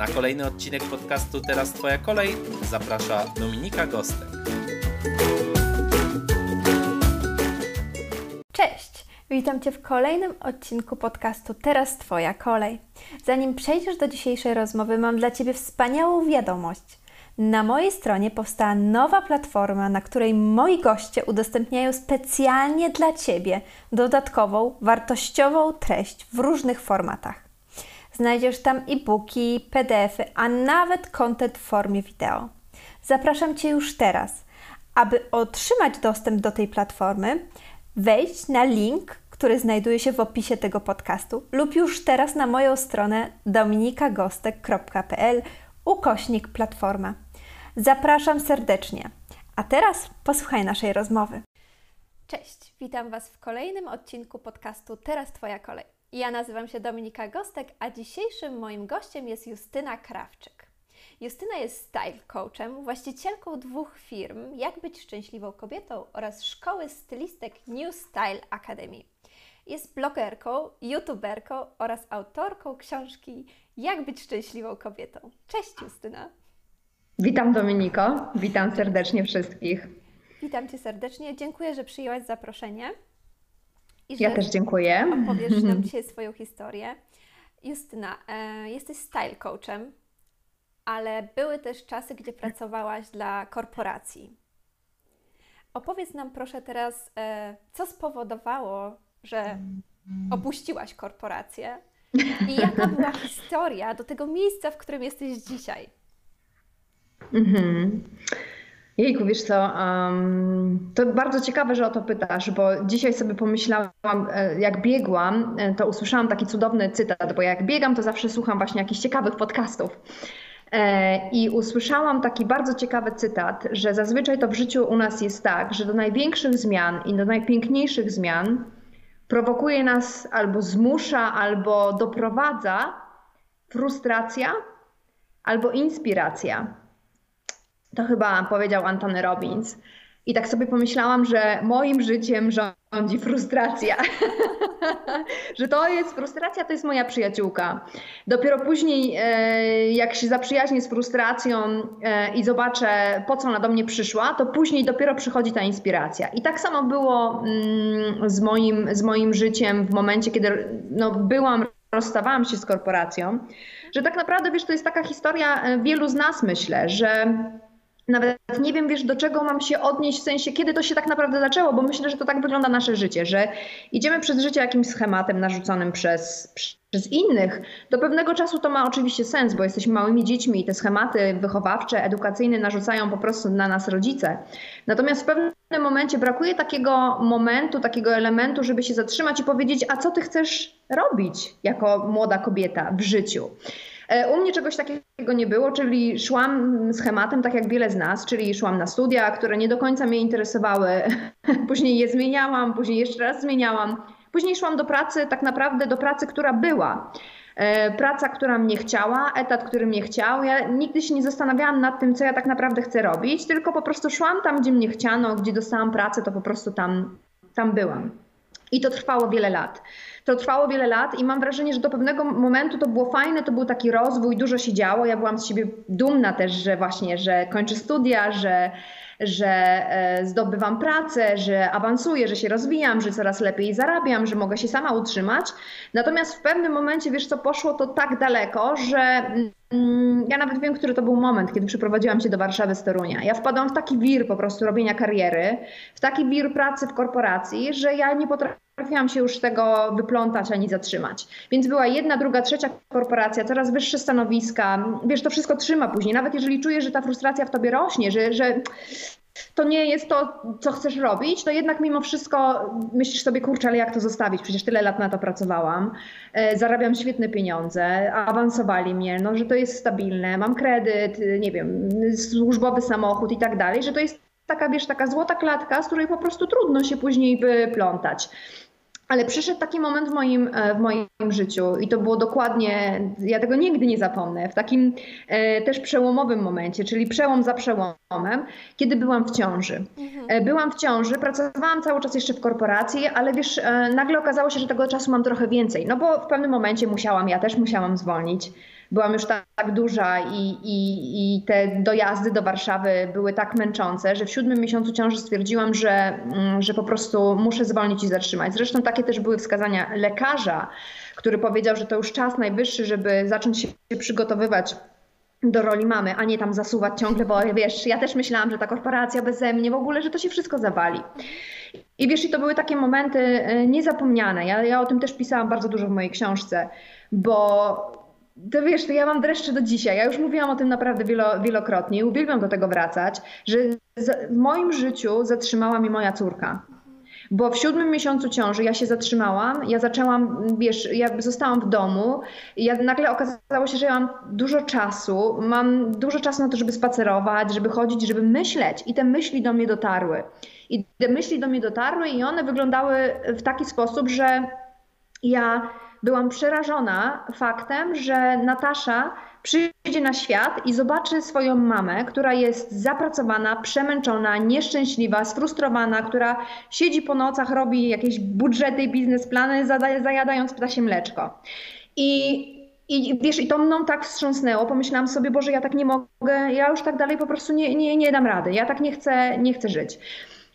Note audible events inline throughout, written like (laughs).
Na kolejny odcinek podcastu Teraz Twoja kolej zaprasza Dominika Gostek. Cześć! Witam Cię w kolejnym odcinku podcastu Teraz Twoja kolej. Zanim przejdziesz do dzisiejszej rozmowy, mam dla Ciebie wspaniałą wiadomość. Na mojej stronie powstała nowa platforma, na której moi goście udostępniają specjalnie dla Ciebie dodatkową, wartościową treść w różnych formatach. Znajdziesz tam e-booki, PDFy, a nawet content w formie wideo. Zapraszam Cię już teraz. Aby otrzymać dostęp do tej platformy, wejdź na link, który znajduje się w opisie tego podcastu lub już teraz na moją stronę dominikagostek.pl ukośnik platforma. Zapraszam serdecznie. A teraz posłuchaj naszej rozmowy. Cześć, witam Was w kolejnym odcinku podcastu Teraz Twoja kolej. Ja nazywam się Dominika Gostek, a dzisiejszym moim gościem jest Justyna Krawczyk. Justyna jest style coachem, właścicielką dwóch firm Jak być szczęśliwą kobietą oraz szkoły stylistek New Style Academy. Jest blogerką, youtuberką oraz autorką książki Jak być szczęśliwą kobietą. Cześć Justyna. Witam Dominiko, witam serdecznie wszystkich. Witam Cię serdecznie, dziękuję, że przyjęłaś zaproszenie. I ja też dziękuję. Opowiesz nam dzisiaj swoją historię. Justyna, e, jesteś style coachem, ale były też czasy, gdzie pracowałaś dla korporacji. Opowiedz nam proszę teraz, e, co spowodowało, że opuściłaś korporację i jaka była (laughs) historia do tego miejsca, w którym jesteś dzisiaj. Mhm. Jejku, wiesz co, um, to bardzo ciekawe, że o to pytasz, bo dzisiaj sobie pomyślałam, e, jak biegłam, e, to usłyszałam taki cudowny cytat, bo jak biegam, to zawsze słucham właśnie jakichś ciekawych podcastów. E, I usłyszałam taki bardzo ciekawy cytat, że zazwyczaj to w życiu u nas jest tak, że do największych zmian i do najpiękniejszych zmian prowokuje nas albo zmusza, albo doprowadza frustracja, albo inspiracja. To chyba powiedział Antony Robbins. I tak sobie pomyślałam, że moim życiem rządzi frustracja. (laughs) że to jest frustracja, to jest moja przyjaciółka. Dopiero później, e, jak się zaprzyjaźnię z frustracją e, i zobaczę, po co ona do mnie przyszła, to później dopiero przychodzi ta inspiracja. I tak samo było mm, z moim, z moim życiem w momencie, kiedy no, byłam, rozstawałam się z korporacją, że tak naprawdę, wiesz, to jest taka historia e, wielu z nas, myślę, że nawet nie wiem, wiesz, do czego mam się odnieść, w sensie, kiedy to się tak naprawdę zaczęło, bo myślę, że to tak wygląda nasze życie, że idziemy przez życie jakimś schematem narzuconym przez, przez innych. Do pewnego czasu to ma oczywiście sens, bo jesteśmy małymi dziećmi i te schematy wychowawcze, edukacyjne narzucają po prostu na nas rodzice. Natomiast w pewnym momencie brakuje takiego momentu, takiego elementu, żeby się zatrzymać i powiedzieć, a co ty chcesz robić jako młoda kobieta w życiu. E, u mnie czegoś takiego nie było, czyli szłam schematem, tak jak wiele z nas, czyli szłam na studia, które nie do końca mnie interesowały. (laughs) Później je zmieniałam, później jeszcze raz zmieniałam. Później szłam do pracy, tak naprawdę do pracy, która była. E, praca, która mnie chciała, etat, który mnie chciał. Ja nigdy się nie zastanawiałam nad tym, co ja tak naprawdę chcę robić, tylko po prostu szłam tam, gdzie mnie chciano, gdzie dostałam pracę, to po prostu tam, tam byłam. I to trwało wiele lat. To trwało wiele lat i mam wrażenie, że do pewnego momentu to było fajne, to był taki rozwój, dużo się działo. Ja byłam z siebie dumna też, że właśnie, że kończę studia, że, że e, zdobywam pracę, że awansuję, że się rozwijam, że coraz lepiej zarabiam, że mogę się sama utrzymać. Natomiast w pewnym momencie, wiesz co, poszło to tak daleko, że mm, ja nawet wiem, który to był moment, kiedy przyprowadziłam się do Warszawy z Torunia. Ja wpadłam w taki wir po prostu robienia kariery, w taki wir pracy w korporacji, że ja nie potrafiłam potrafiłam się już tego wyplątać ani zatrzymać. Więc była jedna, druga, trzecia korporacja, coraz wyższe stanowiska. Wiesz, to wszystko trzyma później. Nawet jeżeli czujesz, że ta frustracja w tobie rośnie, że, że to nie jest to, co chcesz robić, to jednak mimo wszystko myślisz sobie, kurczę, ale jak to zostawić? Przecież tyle lat na to pracowałam, e, zarabiam świetne pieniądze, awansowali mnie, no, że to jest stabilne, mam kredyt, nie wiem, służbowy samochód i tak dalej, że to jest taka, wiesz, taka złota klatka, z której po prostu trudno się później wyplątać. Ale przyszedł taki moment w moim, e, w moim życiu i to było dokładnie, ja tego nigdy nie zapomnę, w takim e, też przełomowym momencie, czyli przełom za przełomem, kiedy byłam w ciąży. E, byłam w ciąży, pracowałam cały czas jeszcze w korporacji, ale wiesz, e, nagle okazało się, że tego czasu mam trochę więcej, no bo w pewnym momencie musiałam, ja też musiałam zwolnić byłam już tak, tak duża i, i, i, te dojazdy do Warszawy były tak męczące, że w siódmym miesiącu ciąży stwierdziłam, że, mm, że po prostu muszę zwolnić i zatrzymać. Zresztą takie też były wskazania lekarza, który powiedział, że to już czas najwyższy, żeby zacząć się przygotowywać do roli mamy, a nie tam zasuwać ciągle, bo wiesz, ja też myślałam, że ta korporacja beze mnie w ogóle, że to się wszystko zawali. I wiesz, i to były takie momenty e, niezapomniane. Ja, ja o tym też pisałam bardzo dużo w mojej książce, bo to wiesz, to ja mam dreszcze do dzisiaj. Ja już mówiłam o tym naprawdę wielo, wielokrotnie i uwielbiam do tego wracać, że w moim życiu zatrzymała mi moja córka. Bo w siódmym miesiącu ciąży ja się zatrzymałam, ja zaczęłam, wiesz, ja zostałam w domu ja, nagle okazało się, że ja mam dużo czasu, mam dużo czasu na to, żeby spacerować, żeby chodzić, żeby myśleć i te myśli do mnie dotarły. I te myśli do mnie dotarły i one wyglądały w taki sposób, że ja byłam przerażona faktem, że Natasza przyjdzie na świat i zobaczy swoją mamę, która jest zapracowana, przemęczona, nieszczęśliwa, sfrustrowana, która siedzi po nocach, robi jakieś budżety biznesplany, zajadając ptasie mleczko. I i wiesz, i to mną tak wstrząsnęło, pomyślałam sobie, Boże, ja tak nie mogę, ja już tak dalej po prostu nie, nie, nie dam rady, ja tak nie chcę, nie chcę żyć.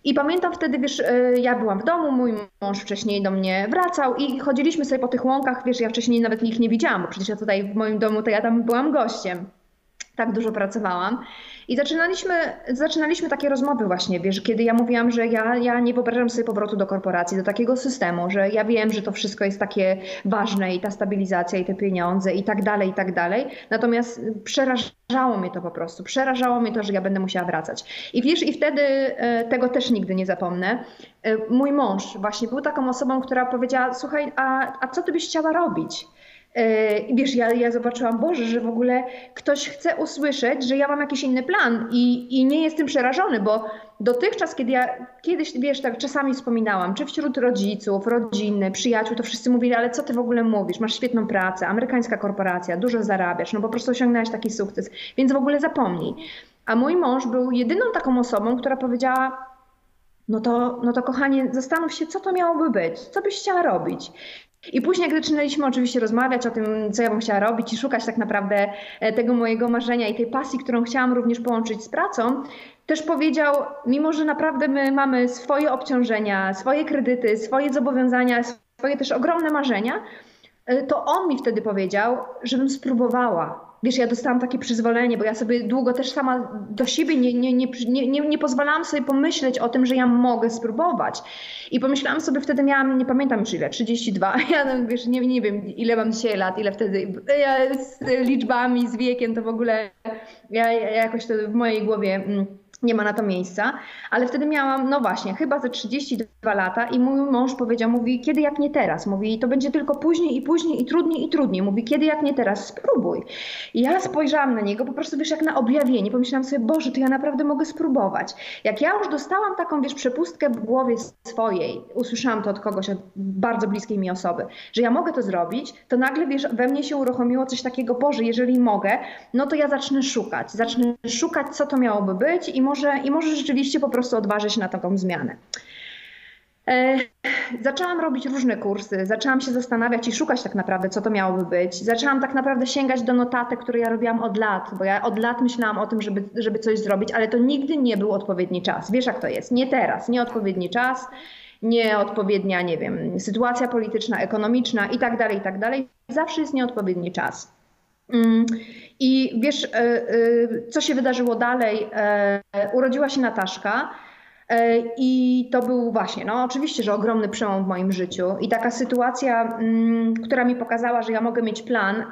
I pamiętam wtedy, wiesz, e, ja byłam w domu, mój mąż wcześniej do mnie wracał i chodziliśmy sobie po tych łąkach, wiesz, ja wcześniej nawet ich nie widziałam, bo przecież ja tutaj w moim domu, to ja tam byłam gościem. Tak dużo pracowałam. I zaczynaliśmy, zaczynaliśmy takie rozmowy właśnie, wiesz, kiedy ja mówiłam, że ja, ja nie wyobrażam sobie powrotu do korporacji, do takiego systemu, że ja wiem, że to wszystko jest takie ważne i ta stabilizacja i te pieniądze i tak dalej, i tak dalej. Natomiast przerażało mnie to po prostu, przerażało mnie to, że ja będę musiała wracać. I wiesz, i wtedy e, tego też nigdy nie zapomnę. E, mój mąż właśnie był taką osobą, która powiedziała, słuchaj, a, a co ty byś chciała robić? E, I wiesz, ja, ja zobaczyłam, Boże, że w ogóle ktoś chce usłyszeć, że ja mam jakiś inny plan i, i nie jestem przerażony, bo dotychczas, kiedy ja kiedyś, wiesz, tak czasami wspominałam, czy wśród rodziców, rodziny, przyjaciół, to wszyscy mówili, ale co ty w ogóle mówisz? Masz świetną pracę, amerykańska korporacja, dużo zarabiasz, no po prostu osiągnęłaś taki sukces, więc w ogóle zapomnij. A mój mąż był jedyną taką osobą, która powiedziała, no to, no to kochanie, zastanów się, co to miałoby być, co byś chciała robić. I później, jak zaczynaliśmy oczywiście rozmawiać o tym, co ja bym chciała robić i szukać tak naprawdę e, tego mojego marzenia i tej pasji, którą chciałam również połączyć z pracą, też powiedział, mimo że naprawdę my mamy swoje obciążenia, swoje kredyty, swoje zobowiązania, swoje też ogromne marzenia, e, to on mi wtedy powiedział, żebym spróbowała, wiesz, ja dostałam takie przyzwolenie, bo ja sobie długo też sama do siebie nie, nie, nie, nie, nie pozwalałam sobie pomyśleć o tym, że ja mogę spróbować. I pomyślałam sobie, wtedy miałam, nie pamiętam już ile, 32, (laughs) ja wiesz, nie, nie wiem ile mam dzisiaj lat, ile wtedy, ja z liczbami, z wiekiem to w ogóle, ja, ja jakoś to w mojej głowie... Mm, nie ma na to miejsca, ale wtedy miałam, no właśnie, chyba ze 32 lata i mój mąż powiedział, mówi, kiedy jak nie teraz, mówi, to będzie tylko później i później i trudniej i trudniej, mówi, kiedy jak nie teraz, spróbuj. I ja spojrzałam na niego, po prostu wiesz, jak na objawienie, pomyślałam sobie, Boże, to ja naprawdę mogę spróbować. Jak ja już dostałam taką, wiesz, przepustkę w głowie swojej, usłyszałam to od kogoś, od bardzo bliskiej mi osoby, że ja mogę to zrobić, to nagle, wiesz, we mnie się uruchomiło coś takiego, Boże, jeżeli mogę, no to ja zacznę szukać, zacznę szukać, co to miałoby być i może, i może rzeczywiście po prostu odważyć na taką zmianę. E, zaczęłam robić różne kursy, zaczęłam się zastanawiać i szukać tak naprawdę, co to miałoby być. Zaczęłam tak naprawdę sięgać do notatek, które ja robiłam od lat, bo ja od lat myślałam o tym, żeby, żeby coś zrobić, ale to nigdy nie był odpowiedni czas. Wiesz, jak to jest? Nie teraz, nie odpowiedni czas, nieodpowiednia, nie wiem, sytuacja polityczna, ekonomiczna i tak dalej, i tak dalej. Zawsze jest nieodpowiedni czas. Mm, I wiesz, e, e, co się wydarzyło dalej? E, urodziła się Nataszka. I to był właśnie, no oczywiście, że ogromny przełom w moim życiu i taka sytuacja, mm, która mi pokazała, że ja mogę mieć plan,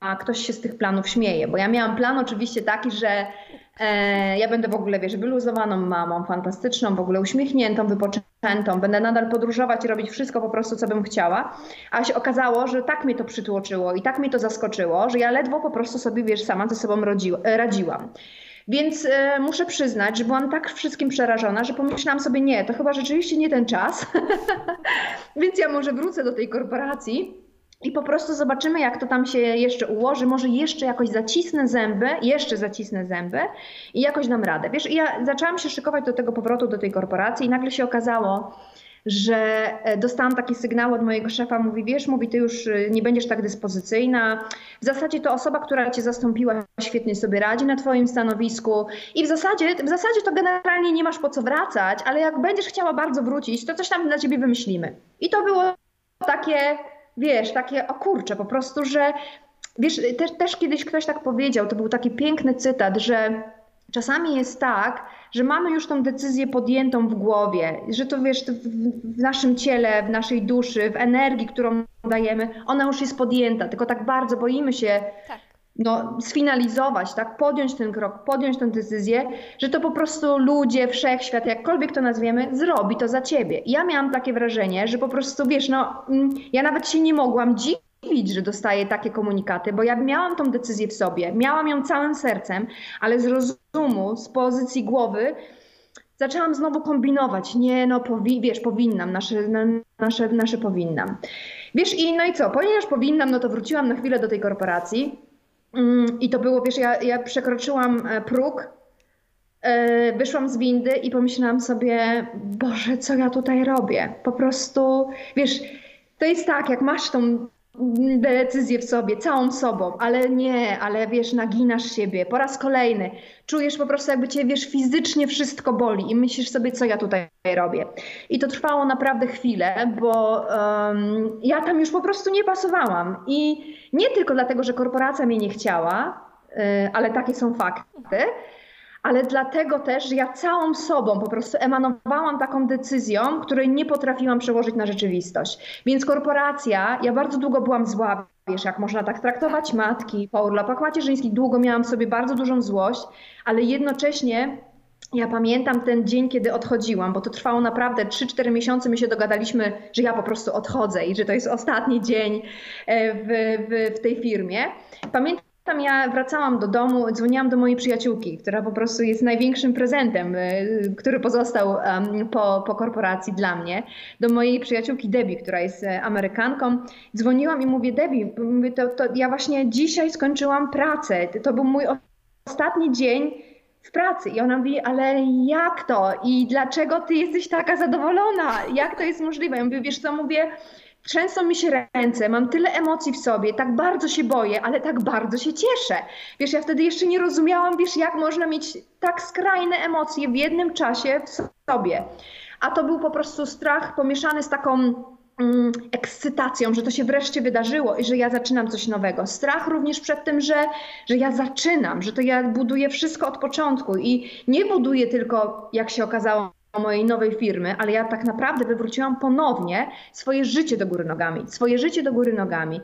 a, ktoś się z tych planów śmieje, bo ja miałam plan oczywiście taki, że ja będę w ogóle, wiesz, wyluzowaną mamą, fantastyczną, w ogóle uśmiechniętą, wypoczętą. Będę nadal podróżować i robić wszystko po prostu, co bym chciała. A się okazało, że tak mnie to przytłoczyło i tak mnie to zaskoczyło, że ja ledwo po prostu sobie, wiesz, sama ze sobą e, radziłam. Więc e, muszę przyznać, że byłam tak wszystkim przerażona, że pomyślałam sobie, nie, to chyba rzeczywiście nie ten czas. (laughs) Więc ja może wrócę do tej korporacji i po prostu zobaczymy, jak to tam się jeszcze ułoży. Może jeszcze jakoś zacisnę zęby, jeszcze zacisnę zęby i jakoś dam radę. Wiesz, ja zaczęłam się szykować do tego powrotu do tej korporacji i nagle się okazało, że e, dostałam taki sygnał od mojego szefa, mówi, wiesz, mówi, ty już e, nie będziesz tak dyspozycyjna. W zasadzie to osoba, która cię zastąpiła, świetnie sobie radzi na twoim stanowisku i w zasadzie, w zasadzie to generalnie nie masz po co wracać, ale jak będziesz chciała bardzo wrócić, to coś tam dla ciebie wymyślimy. I to było takie, wiesz, takie, o kurczę, po prostu, że wiesz, też, też kiedyś ktoś tak powiedział, to był taki piękny cytat, że Czasami jest tak, że mamy już tą decyzję podjętą w głowie, że to wiesz, w naszym ciele, w naszej duszy, w energii, którą dajemy, ona już jest podjęta, tylko tak bardzo boimy się tak. No, sfinalizować, tak, podjąć ten krok, podjąć tę decyzję, że to po prostu ludzie, wszechświat, jakkolwiek to nazwiemy, zrobi to za ciebie. I ja miałam takie wrażenie, że po prostu wiesz, no, mm, ja nawet się nie mogłam dziwić, że dostaję takie komunikaty, bo ja miałam tą decyzję w sobie, miałam ją całym sercem, ale z rozumu, z pozycji głowy zaczęłam znowu kombinować. Nie, no powi wiesz, powinnam, nasze, nasze, nasze powinnam. Wiesz, i no i co, ponieważ powinnam, no to wróciłam na chwilę do tej korporacji i to było, wiesz, ja, ja przekroczyłam e, próg, e, wyszłam z windy i pomyślałam sobie, Boże, co ja tutaj robię? Po prostu, wiesz, to jest tak, jak masz tą decyzję w sobie, całą sobą, ale nie, ale wiesz, naginasz siebie po raz kolejny. Czujesz po prostu, jakby cię, wiesz, fizycznie wszystko boli i myślisz sobie, co ja tutaj robię. I to trwało naprawdę chwilę, bo um, ja tam już po prostu nie pasowałam. I nie tylko dlatego, że korporacja mnie nie chciała, y, ale takie są fakty ale dlatego też, ja całą sobą po prostu emanowałam taką decyzją, której nie potrafiłam przełożyć na rzeczywistość. Więc korporacja, ja bardzo długo byłam zła, wiesz, jak można tak traktować matki po urlopach macierzyńskich, długo miałam sobie bardzo dużą złość, ale jednocześnie ja pamiętam ten dzień, kiedy odchodziłam, bo to trwało naprawdę 3-4 miesiące. My się dogadaliśmy, że ja po prostu odchodzę i że to jest ostatni dzień e, w, w, w tej firmie. Pamiętam, tam ja wracałam do domu, dzwoniłam do mojej przyjaciółki, która po prostu jest największym prezentem, y, który pozostał po, po korporacji dla mnie. Do mojej przyjaciółki Debbie, która jest e, Amerykanką. Dzwoniłam i mówię, Debbie, to, to ja właśnie dzisiaj skończyłam pracę. To był mój ostatni dzień w pracy. I ona mówi, ale jak to? I dlaczego ty jesteś taka zadowolona? Jak to jest możliwe? Ja mówię, wiesz co, mówię, Trzęsą mi się ręce, mam tyle emocji w sobie, tak bardzo się boję, ale tak bardzo się cieszę. Wiesz, ja wtedy jeszcze nie rozumiałam, wiesz, jak można mieć tak skrajne emocje w jednym czasie w sobie. A to był po prostu strach pomieszany z taką mm, ekscytacją, że to się wreszcie wydarzyło i że ja zaczynam coś nowego. Strach również przed tym, że, że ja zaczynam, że to ja buduję wszystko od początku i nie buduję tylko, jak się okazało, mojej nowej firmy, ale ja tak naprawdę wywróciłam ponownie swoje życie do góry nogami. Swoje życie do góry nogami.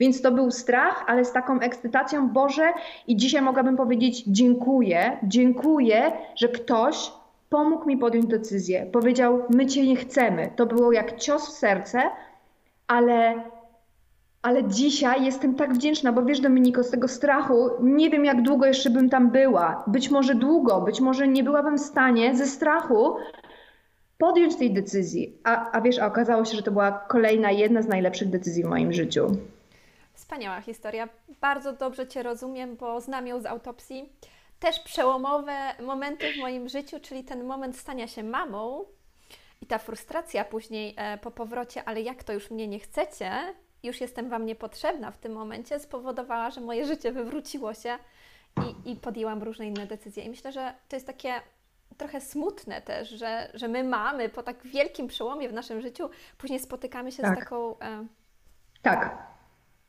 Więc to był strach, ale z taką ekscytacją, Boże, i dzisiaj mogłabym powiedzieć: Dziękuję, dziękuję, że ktoś pomógł mi podjąć decyzję. Powiedział: My Cię nie chcemy. To było jak cios w serce, ale ale dzisiaj jestem tak wdzięczna, bo wiesz, Dominiko, z tego strachu nie wiem, jak długo jeszcze bym tam była. Być może długo, być może nie byłabym w stanie ze strachu podjąć tej decyzji. A, a wiesz, a okazało się, że to była kolejna, jedna z najlepszych decyzji w moim życiu. Wspaniała historia. Bardzo dobrze Cię rozumiem, bo znam ją z autopsji. Też przełomowe momenty w moim życiu, czyli ten moment stania się mamą i ta frustracja później e, po powrocie, ale jak to już mnie nie chcecie, już jestem Wam niepotrzebna w tym momencie, spowodowała, że moje życie wywróciło się i, i podjęłam różne inne decyzje. I myślę, że to jest takie trochę smutne też, że, że my mamy po tak wielkim przełomie w naszym życiu, później spotykamy się tak. z taką. E, tak.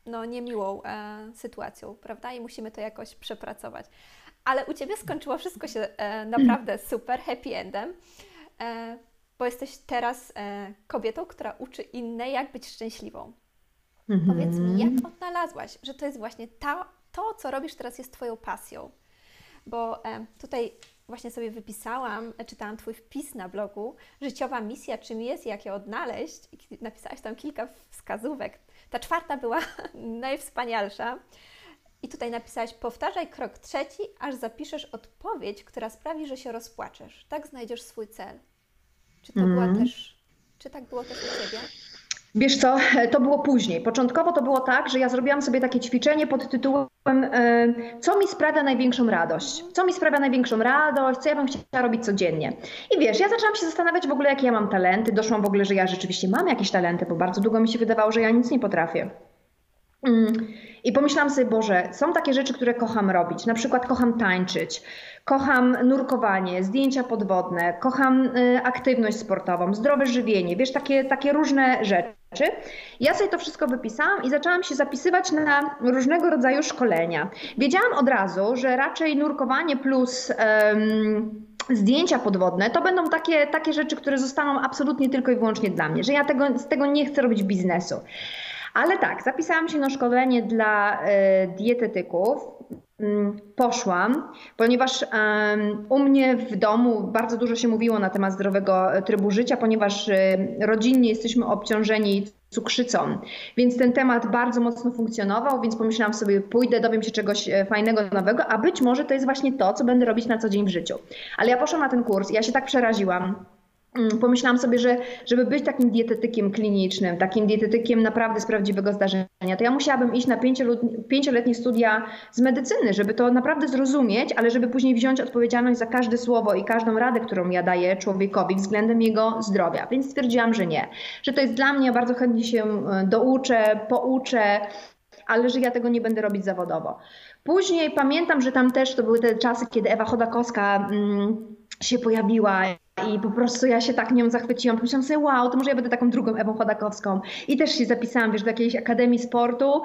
No, niemiłą e, sytuacją, prawda? I musimy to jakoś przepracować. Ale u Ciebie skończyło wszystko się e, naprawdę (clears throat) super, happy endem, e, bo jesteś teraz e, kobietą, która uczy inne, jak być szczęśliwą. Mhm. Powiedz mi, jak odnalazłaś, że to jest właśnie ta, to, co robisz teraz, jest Twoją pasją? Bo e, tutaj właśnie sobie wypisałam, czytałam Twój wpis na blogu, życiowa misja, czym jest, jak ją odnaleźć. I napisałaś tam kilka wskazówek. Ta czwarta była (laughs) najwspanialsza. I tutaj napisałaś, powtarzaj krok trzeci, aż zapiszesz odpowiedź, która sprawi, że się rozpłaczesz. Tak znajdziesz swój cel. Czy to była też, czy tak było też u Ciebie? Wiesz co, to było później. Początkowo to było tak, że ja zrobiłam sobie takie ćwiczenie pod tytułem e, co mi sprawia największą radość? Co mi sprawia największą radość? Co ja bym chciała robić codziennie? I wiesz, ja zaczęłam się zastanawiać w ogóle, jakie ja mam talenty. Doszłam w ogóle, że ja rzeczywiście mam jakieś talenty, bo bardzo długo mi się wydawało, że ja nic nie potrafię. Mm. I pomyślałam sobie, Boże, są takie rzeczy, które kocham robić. Na przykład kocham tańczyć, kocham nurkowanie, zdjęcia podwodne, kocham y, aktywność sportową, zdrowe żywienie, wiesz, takie, takie różne rzeczy. Ja sobie to wszystko wypisałam i zaczęłam się zapisywać na różnego rodzaju szkolenia. Wiedziałam od razu, że raczej nurkowanie plus. Zdjęcia podwodne, to będą takie, takie rzeczy, które zostaną absolutnie tylko i wyłącznie dla mnie, że ja tego, z tego nie chcę robić biznesu. Ale tak, zapisałam się na szkolenie dla e, dietetyków. Mm, poszłam, ponieważ u mnie w domu bardzo dużo się mówiło na temat zdrowego trybu życia, ponieważ e, rodzinnie jesteśmy obciążeni cukrzycą, więc ten temat bardzo mocno funkcjonował, więc pomyślałam sobie, pójdę, dowiem się czegoś e, fajnego, nowego, a być może to jest właśnie to, co będę robić na co dzień w życiu. Ale ja poszłam na ten kurs ja się tak przeraziłam pomyślałam sobie, że żeby być takim dietetykiem klinicznym, takim dietetykiem naprawdę z prawdziwego zdarzenia, to ja musiałabym iść na pięcioletnie studia z medycyny, żeby to naprawdę zrozumieć, ale żeby później wziąć odpowiedzialność za każde słowo i każdą radę, którą ja daję człowiekowi względem jego zdrowia. Więc stwierdziłam, że nie, że to jest dla mnie, bardzo chętnie się e, douczę, pouczę, ale że ja tego nie będę robić zawodowo. Później pamiętam, że tam też to były te czasy, kiedy Ewa Chodakowska mm, się pojawiła i po prostu ja się tak nią zachwyciłam. Pomyślałam sobie, wow, to może ja będę taką drugą Ewą Chodakowską. I też się zapisałam, wiesz, do jakiejś akademii sportu.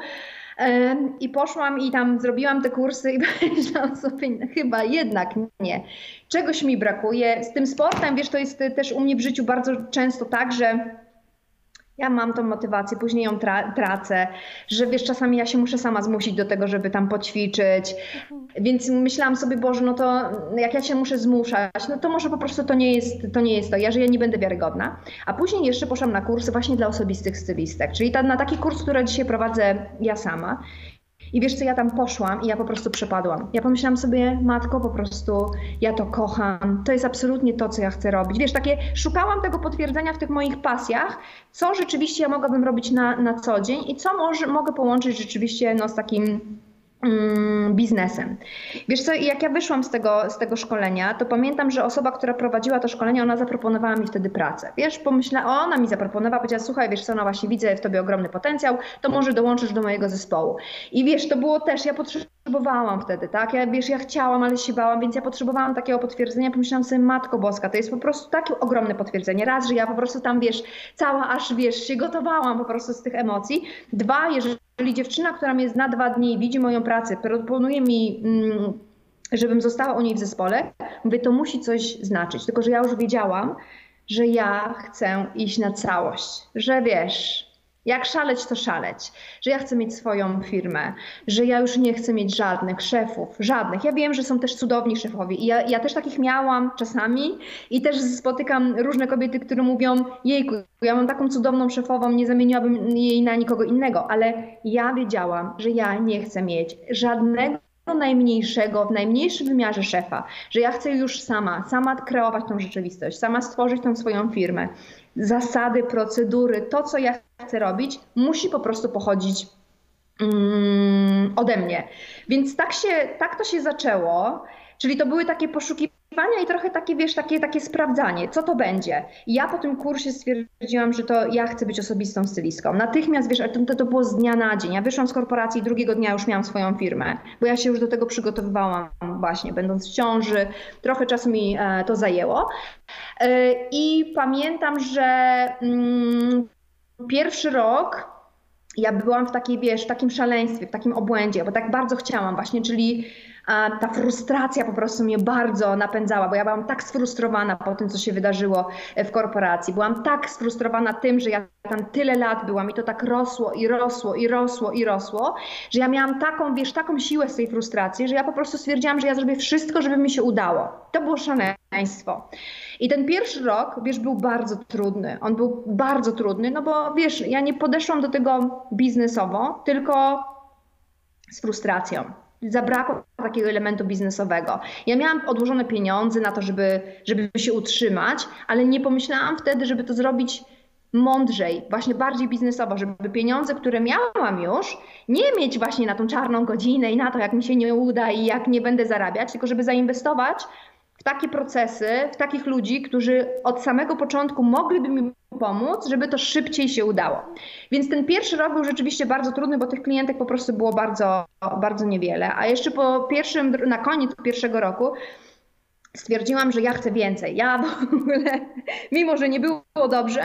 I poszłam i tam zrobiłam te kursy i (laughs) pomyślałam sobie, chyba jednak nie. Czegoś mi brakuje. Z tym sportem, wiesz, to jest też u mnie w życiu bardzo często tak, że ja mam tą motywację, później ją tra tracę, że wiesz, czasami ja się muszę sama zmusić do tego, żeby tam poćwiczyć. Więc myślałam sobie, Boże, no to jak ja się muszę zmuszać, no to może po prostu to nie jest to, nie jest to ja, że ja nie będę wiarygodna. A później jeszcze poszłam na kursy właśnie dla osobistych stylistek, czyli ta, na taki kurs, który dzisiaj prowadzę ja sama. I wiesz co, ja tam poszłam i ja po prostu przepadłam. Ja pomyślałam sobie, matko, po prostu ja to kocham, to jest absolutnie to, co ja chcę robić. Wiesz, takie szukałam tego potwierdzenia w tych moich pasjach, co rzeczywiście ja mogłabym robić na, na co dzień i co może, mogę połączyć rzeczywiście no, z takim biznesem. Wiesz co, jak ja wyszłam z tego, z tego szkolenia, to pamiętam, że osoba, która prowadziła to szkolenie, ona zaproponowała mi wtedy pracę. Wiesz, pomyślałam, ona mi zaproponowała, powiedziała, słuchaj, wiesz co, no właśnie widzę w tobie ogromny potencjał, to może dołączysz do mojego zespołu. I wiesz, to było też, ja potrzebowałam wtedy, tak, ja wiesz, ja chciałam, ale się bałam, więc ja potrzebowałam takiego potwierdzenia, pomyślałam sobie, Matko Boska, to jest po prostu takie ogromne potwierdzenie. Raz, że ja po prostu tam, wiesz, cała aż, wiesz, się gotowałam po prostu z tych emocji. Dwa, jeżeli jeżeli dziewczyna, która mnie zna dwa dni i widzi moją pracę, proponuje mi, mm, żebym została u niej w zespole, mówię, to musi coś znaczyć. Tylko, że ja już wiedziałam, że ja chcę iść na całość. Że wiesz, jak szaleć, to szaleć. Że ja chcę mieć swoją firmę, że ja już nie chcę mieć żadnych szefów, żadnych. Ja wiem, że są też cudowni szefowie i ja, ja też takich miałam czasami i też spotykam różne kobiety, które mówią, jejku, ja mam taką cudowną szefową, nie zamieniłabym jej na nikogo innego, ale ja wiedziałam, że ja nie chcę mieć żadnego najmniejszego, w najmniejszym wymiarze szefa, że ja chcę już sama, sama kreować tą rzeczywistość, sama stworzyć tą swoją firmę zasady, procedury, to co ja chcę robić, musi po prostu pochodzić mm, ode mnie. Więc tak, się, tak to się zaczęło. Czyli to były takie poszukiwania i trochę takie, wiesz, takie, takie sprawdzanie, co to będzie. Ja po tym kursie stwierdziłam, że to ja chcę być osobistą stylistką. Natychmiast, wiesz, to, to było z dnia na dzień. Ja wyszłam z korporacji i drugiego dnia już miałam swoją firmę, bo ja się już do tego przygotowywałam właśnie, będąc w ciąży. Trochę czasu mi e, to zajęło. E, I pamiętam, że mm, pierwszy rok ja byłam w takiej, wiesz, w takim szaleństwie, w takim obłędzie, bo tak bardzo chciałam właśnie, czyli ta frustracja po prostu mnie bardzo napędzała, bo ja byłam tak sfrustrowana po tym, co się wydarzyło w korporacji. Byłam tak sfrustrowana tym, że ja tam tyle lat byłam i to tak rosło i rosło i rosło i rosło, że ja miałam taką, wiesz, taką siłę z tej frustracji, że ja po prostu stwierdziłam, że ja zrobię wszystko, żeby mi się udało. To było szaleństwo. I ten pierwszy rok, wiesz, był bardzo trudny. On był bardzo trudny, no bo wiesz, ja nie podeszłam do tego biznesowo, tylko z frustracją. Zabrakło takiego elementu biznesowego. Ja miałam odłożone pieniądze na to, żeby, żeby się utrzymać, ale nie pomyślałam wtedy, żeby to zrobić mądrzej, właśnie bardziej biznesowo, żeby pieniądze, które miałam już, nie mieć właśnie na tą czarną godzinę i na to, jak mi się nie uda i jak nie będę zarabiać, tylko żeby zainwestować w takie procesy, w takich ludzi, którzy od samego początku mogliby mi pomóc, żeby to szybciej się udało. Więc ten pierwszy rok był rzeczywiście bardzo trudny, bo tych klientek po prostu było bardzo, bardzo niewiele. A jeszcze po pierwszym, na koniec pierwszego roku stwierdziłam, że ja chcę więcej. Ja w ogóle, mimo że nie było dobrze,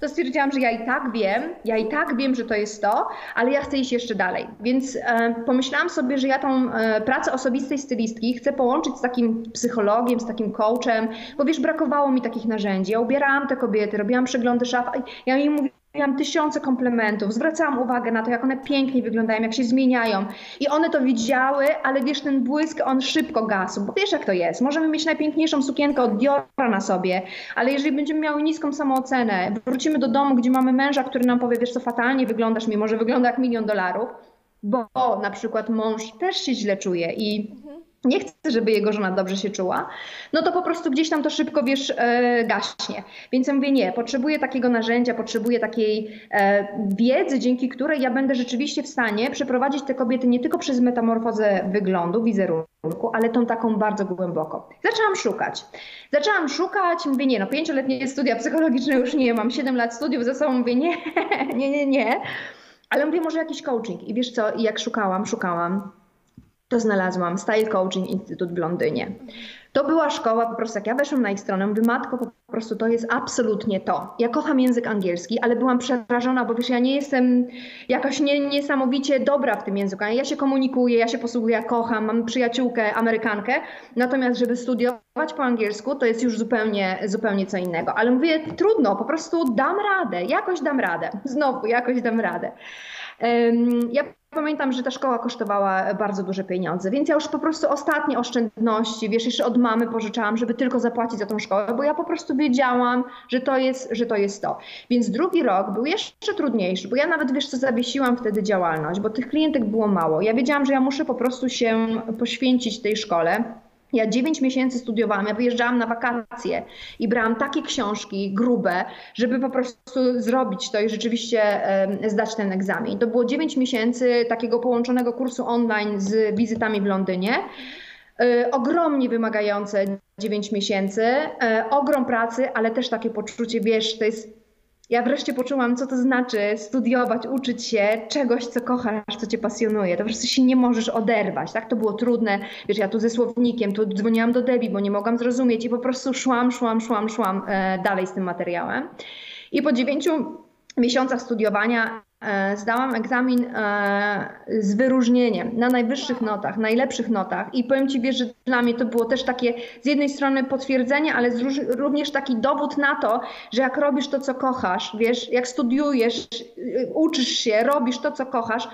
to stwierdziłam, że ja i tak wiem, ja i tak wiem, że to jest to, ale ja chcę iść jeszcze dalej. Więc e, pomyślałam sobie, że ja tą e, pracę osobistej stylistki chcę połączyć z takim psychologiem, z takim coachem, bo wiesz, brakowało mi takich narzędzi. Ja ubierałam te kobiety, robiłam przeglądy szaf, ja im mówiłam, Miałam tysiące komplementów, zwracałam uwagę na to, jak one pięknie wyglądają, jak się zmieniają. I one to widziały, ale wiesz, ten błysk, on szybko gasł, bo wiesz jak to jest. Możemy mieć najpiękniejszą sukienkę od Diora na sobie, ale jeżeli będziemy miały niską samoocenę, wrócimy do domu, gdzie mamy męża, który nam powie, wiesz co, fatalnie wyglądasz, mimo że wygląda jak milion dolarów, bo na przykład mąż też się źle czuje i nie chce, żeby jego żona dobrze się czuła, no to po prostu gdzieś tam to szybko, wiesz, e, gaśnie. Więc ja mówię, nie, potrzebuję takiego narzędzia, potrzebuję takiej e, wiedzy, dzięki której ja będę rzeczywiście w stanie przeprowadzić te kobiety nie tylko przez metamorfozę wyglądu, wizerunku, ale tą taką bardzo głęboko. Zaczęłam szukać. Zaczęłam szukać, mówię, nie, no pięcioletnie studia psychologiczne już nie, mam siedem lat studiów ze sobą, mówię, nie, (laughs) nie, nie, nie. Ale mówię, może jakiś coaching. I wiesz co, jak szukałam, szukałam, to znalazłam Style Coaching Instytut w Londynie. To była szkoła, po prostu jak ja weszłam na ich stronę, mówię, matko, po prostu to jest absolutnie to. Ja kocham język angielski, ale byłam przerażona, bo wiesz, ja nie jestem jakaś nie, niesamowicie dobra w tym języku. Ja się komunikuję, ja się posługuję, ja kocham, mam przyjaciółkę, Amerykankę, natomiast żeby studiować po angielsku, to jest już zupełnie, zupełnie co innego. Ale mówię, trudno, po prostu dam radę, jakoś dam radę. Znowu, jakoś dam radę. Ja Pamiętam, że ta szkoła kosztowała bardzo duże pieniądze, więc ja już po prostu ostatnie oszczędności, wiesz, jeszcze od mamy pożyczałam, żeby tylko zapłacić za tą szkołę, bo ja po prostu wiedziałam, że to jest, że to, jest to. Więc drugi rok był jeszcze trudniejszy, bo ja nawet, wiesz co, zawiesiłam wtedy działalność, bo tych klientek było mało. Ja wiedziałam, że ja muszę po prostu się poświęcić tej szkole. Ja 9 miesięcy studiowałam, ja wyjeżdżałam na wakacje i brałam takie książki grube, żeby po prostu zrobić to i rzeczywiście zdać ten egzamin. To było 9 miesięcy takiego połączonego kursu online z wizytami w Londynie. E, ogromnie wymagające 9 miesięcy, e, ogrom pracy, ale też takie poczucie, wiesz, to jest ja wreszcie poczułam, co to znaczy studiować, uczyć się czegoś, co kochasz, co cię pasjonuje. To po prostu się nie możesz oderwać, tak? To było trudne. Wiesz, ja tu ze słownikiem, tu dzwoniłam do Debi, bo nie mogłam zrozumieć i po prostu szłam, szłam, szłam, szłam e, dalej z tym materiałem. I po dziewięciu miesiącach studiowania zdałam egzamin e, z wyróżnieniem na najwyższych notach, najlepszych notach i powiem Ci, wiesz, że dla mnie to było też takie z jednej strony potwierdzenie, ale również taki dowód na to, że jak robisz to, co kochasz, wiesz, jak studiujesz, uczysz się, robisz to, co kochasz,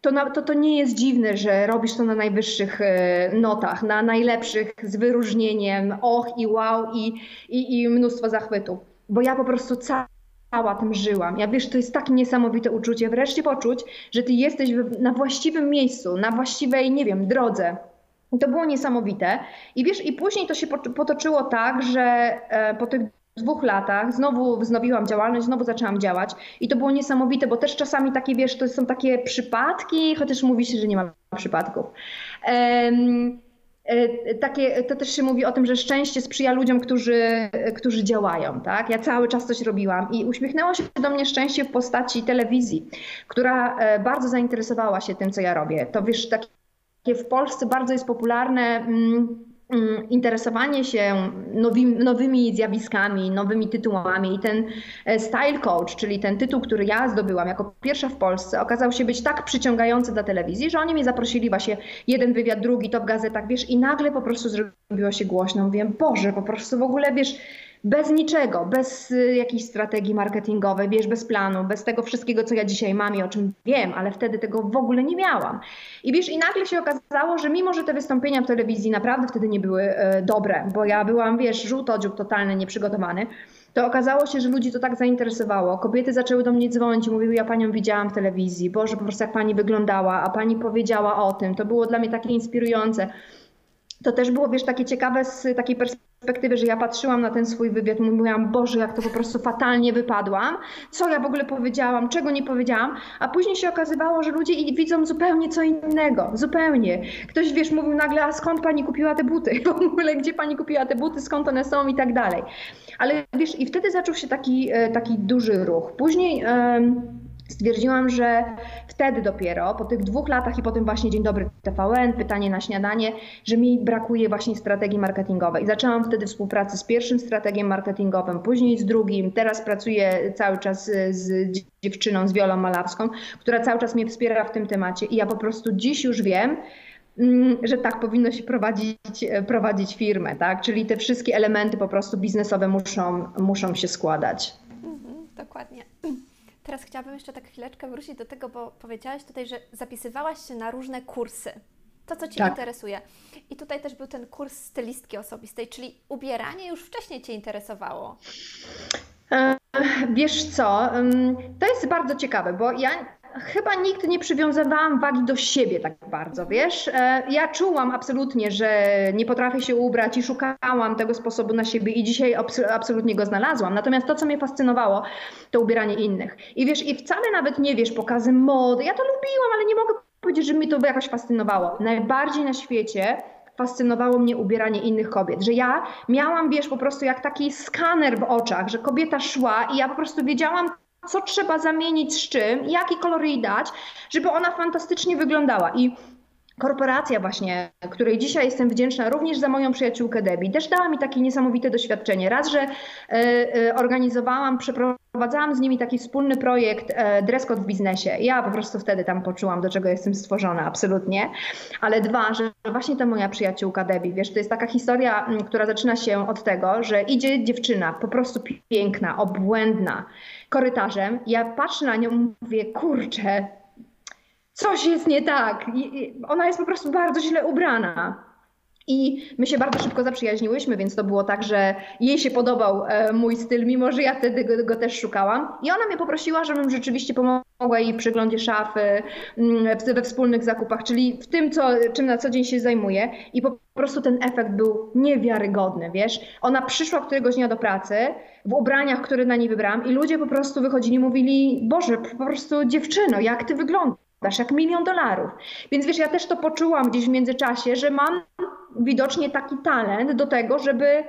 to, na, to, to nie jest dziwne, że robisz to na najwyższych e, notach, na najlepszych z wyróżnieniem, och i wow i, i, i mnóstwo zachwytów. Bo ja po prostu cały cała tym żyłam. Ja wiesz, to jest takie niesamowite uczucie, wreszcie poczuć, że ty jesteś na właściwym miejscu, na właściwej, nie wiem, drodze. To było niesamowite. I wiesz, i później to się potoczyło tak, że e, po tych dwóch latach znowu wznowiłam działalność, znowu zaczęłam działać i to było niesamowite, bo też czasami takie, wiesz, to są takie przypadki, chociaż mówi się, że nie ma przypadków. Um, takie, to też się mówi o tym, że szczęście sprzyja ludziom, którzy, którzy działają. Tak? Ja cały czas coś robiłam i uśmiechnęło się do mnie szczęście w postaci telewizji, która e, bardzo zainteresowała się tym, co ja robię. To wiesz, takie w Polsce bardzo jest popularne. Mm, interesowanie się nowymi, nowymi zjawiskami, nowymi tytułami i ten e, Style Coach, czyli ten tytuł, który ja zdobyłam jako pierwsza w Polsce, okazał się być tak przyciągający dla telewizji, że oni mnie zaprosili właśnie jeden wywiad, drugi, to w gazetach, wiesz, i nagle po prostu zrobiło się głośno. Mówię, Boże, po prostu w ogóle, wiesz, bez niczego, bez y, jakiejś strategii marketingowej, wiesz, bez planu, bez tego wszystkiego, co ja dzisiaj mam i o czym wiem, ale wtedy tego w ogóle nie miałam. I wiesz, i nagle się okazało, że mimo, że te wystąpienia w telewizji naprawdę wtedy nie były e, dobre, bo ja byłam, wiesz, żółtodziób totalny, nieprzygotowany, to okazało się, że ludzi to tak zainteresowało. Kobiety zaczęły do mnie dzwonić i mówiły, ja panią widziałam w telewizji, Boże, po prostu jak pani wyglądała, a pani powiedziała o tym. To było dla mnie takie inspirujące. To też było, wiesz, takie ciekawe z takiej perspektywy, że ja patrzyłam na ten swój wywiad mówiłam, Boże, jak to po prostu fatalnie wypadłam, co ja w ogóle powiedziałam, czego nie powiedziałam, a później się okazywało, że ludzie widzą zupełnie co innego, zupełnie. Ktoś, wiesz, mówił nagle, a skąd pani kupiła te buty, (laughs) w ogóle gdzie pani kupiła te buty, skąd one są i tak dalej. Ale wiesz, i wtedy zaczął się taki, e, taki duży ruch. Później stwierdziłam, że wtedy dopiero, po tych dwóch latach i potem właśnie Dzień Dobry TVN, pytanie na śniadanie, że mi brakuje właśnie strategii marketingowej. Zaczęłam wtedy współpracę z pierwszym strategiem marketingowym, później z drugim. Teraz pracuję cały czas z dziewczyną, z Wiolą Malawską, która cały czas mnie wspiera w tym temacie. I ja po prostu dziś już wiem, mm, że tak powinno się prowadzić, prowadzić firmę, tak? Czyli te wszystkie elementy po prostu biznesowe muszą, muszą się składać. Mhm, dokładnie. Teraz chciałabym jeszcze tak chwileczkę wrócić do tego, bo powiedziałaś tutaj, że zapisywałaś się na różne kursy. To, co Cię tak. interesuje. I tutaj też był ten kurs stylistki osobistej, czyli ubieranie już wcześniej Cię interesowało. E, wiesz co, to jest bardzo ciekawe, bo ja chyba nigdy nie przywiązywałam wagi do siebie tak bardzo, wiesz? E, ja czułam absolutnie, że nie potrafię się ubrać i szukałam tego sposobu na siebie i dzisiaj absolutnie go znalazłam. Natomiast to, co mnie fascynowało, to ubieranie innych. I wiesz, i wcale nawet nie wiesz, pokazy mody. Ja to lubiłam, ale nie mogę powiedzieć, że mi to jakoś fascynowało. Najbardziej na świecie fascynowało mnie ubieranie innych kobiet, że ja miałam, wiesz, po prostu jak taki skaner w oczach, że kobieta szła i ja po prostu wiedziałam, co trzeba zamienić z czym, jaki kolor jej dać, żeby ona fantastycznie wyglądała. I korporacja właśnie, której dzisiaj jestem wdzięczna również za moją przyjaciółkę Debbie, też dała mi takie niesamowite doświadczenie. Raz, że y, y, organizowałam, przeprowadzałam z nimi taki wspólny projekt y, Dress Code w biznesie. Ja po prostu wtedy tam poczułam, do czego jestem stworzona, absolutnie. Ale dwa, że właśnie ta moja przyjaciółka Debbie, wiesz, to jest taka historia, która zaczyna się od tego, że idzie dziewczyna, po prostu piękna, obłędna, korytarzem. Ja patrzę na nią, mówię, kurczę, coś jest nie tak. Ona jest po prostu bardzo źle ubrana. I my się bardzo szybko zaprzyjaźniłyśmy, więc to było tak, że jej się podobał e, mój styl, mimo że ja wtedy go, go, też szukałam. I ona mnie poprosiła, żebym rzeczywiście pomogła jej w przeglądzie szafy, mm, we wspólnych zakupach, czyli w tym, co, czym na co dzień się zajmuję. I po prostu ten efekt był niewiarygodny, wiesz. Ona przyszła któregoś dnia do pracy w ubraniach, które na niej wybrałam i ludzie po prostu wychodzili i mówili, Boże, po prostu dziewczyno, jak ty wyglądasz? Dasz jak milion dolarów. Więc wiesz, ja też to poczułam gdzieś w międzyczasie, że mam widocznie taki talent do tego, żeby,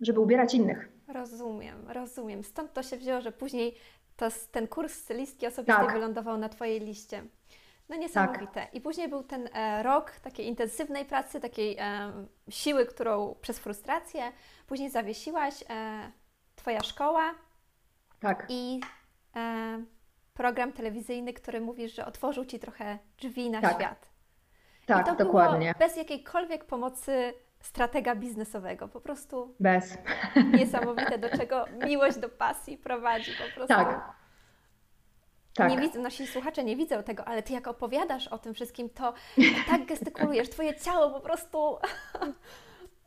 żeby ubierać innych. Rozumiem, rozumiem. Stąd to się wzięło, że później to, ten kurs stylistki osobistej tak. wylądował na Twojej liście. No niesamowite. Tak. I później był ten e, rok takiej intensywnej pracy, takiej e, siły, którą przez frustrację później zawiesiłaś. E, twoja szkoła. Tak. I e, program telewizyjny, który mówisz, że otworzył Ci trochę drzwi na tak. świat. Tak, I to dokładnie. bez jakiejkolwiek pomocy stratega biznesowego. Po prostu bez. (laughs) Niesamowite, do czego miłość do pasji prowadzi po prostu. Tak. Tak. Nie widzę, nasi słuchacze nie widzą tego, ale ty jak opowiadasz o tym wszystkim, to tak gestykulujesz, twoje ciało po prostu (laughs)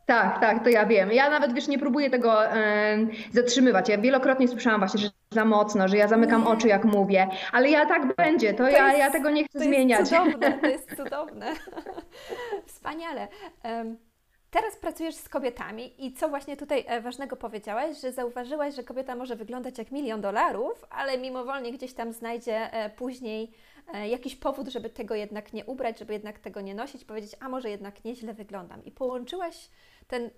Tak, tak, to ja wiem. Ja nawet, wiesz, nie próbuję tego e, zatrzymywać. Ja wielokrotnie słyszałam właśnie, że za mocno, że ja zamykam oczy, jak mówię, ale ja tak będzie, to, to ja, jest, ja tego nie chcę to zmieniać. Jest cudowne, to jest (laughs) cudowne. (laughs) Wspaniale. Um, teraz pracujesz z kobietami i co właśnie tutaj e, ważnego powiedziałaś, że zauważyłaś, że kobieta może wyglądać jak milion dolarów, ale mimowolnie gdzieś tam znajdzie e, później E, jakiś powód, żeby tego jednak nie ubrać, żeby jednak tego nie nosić, powiedzieć, a może jednak nieźle wyglądam. I połączyłaś ten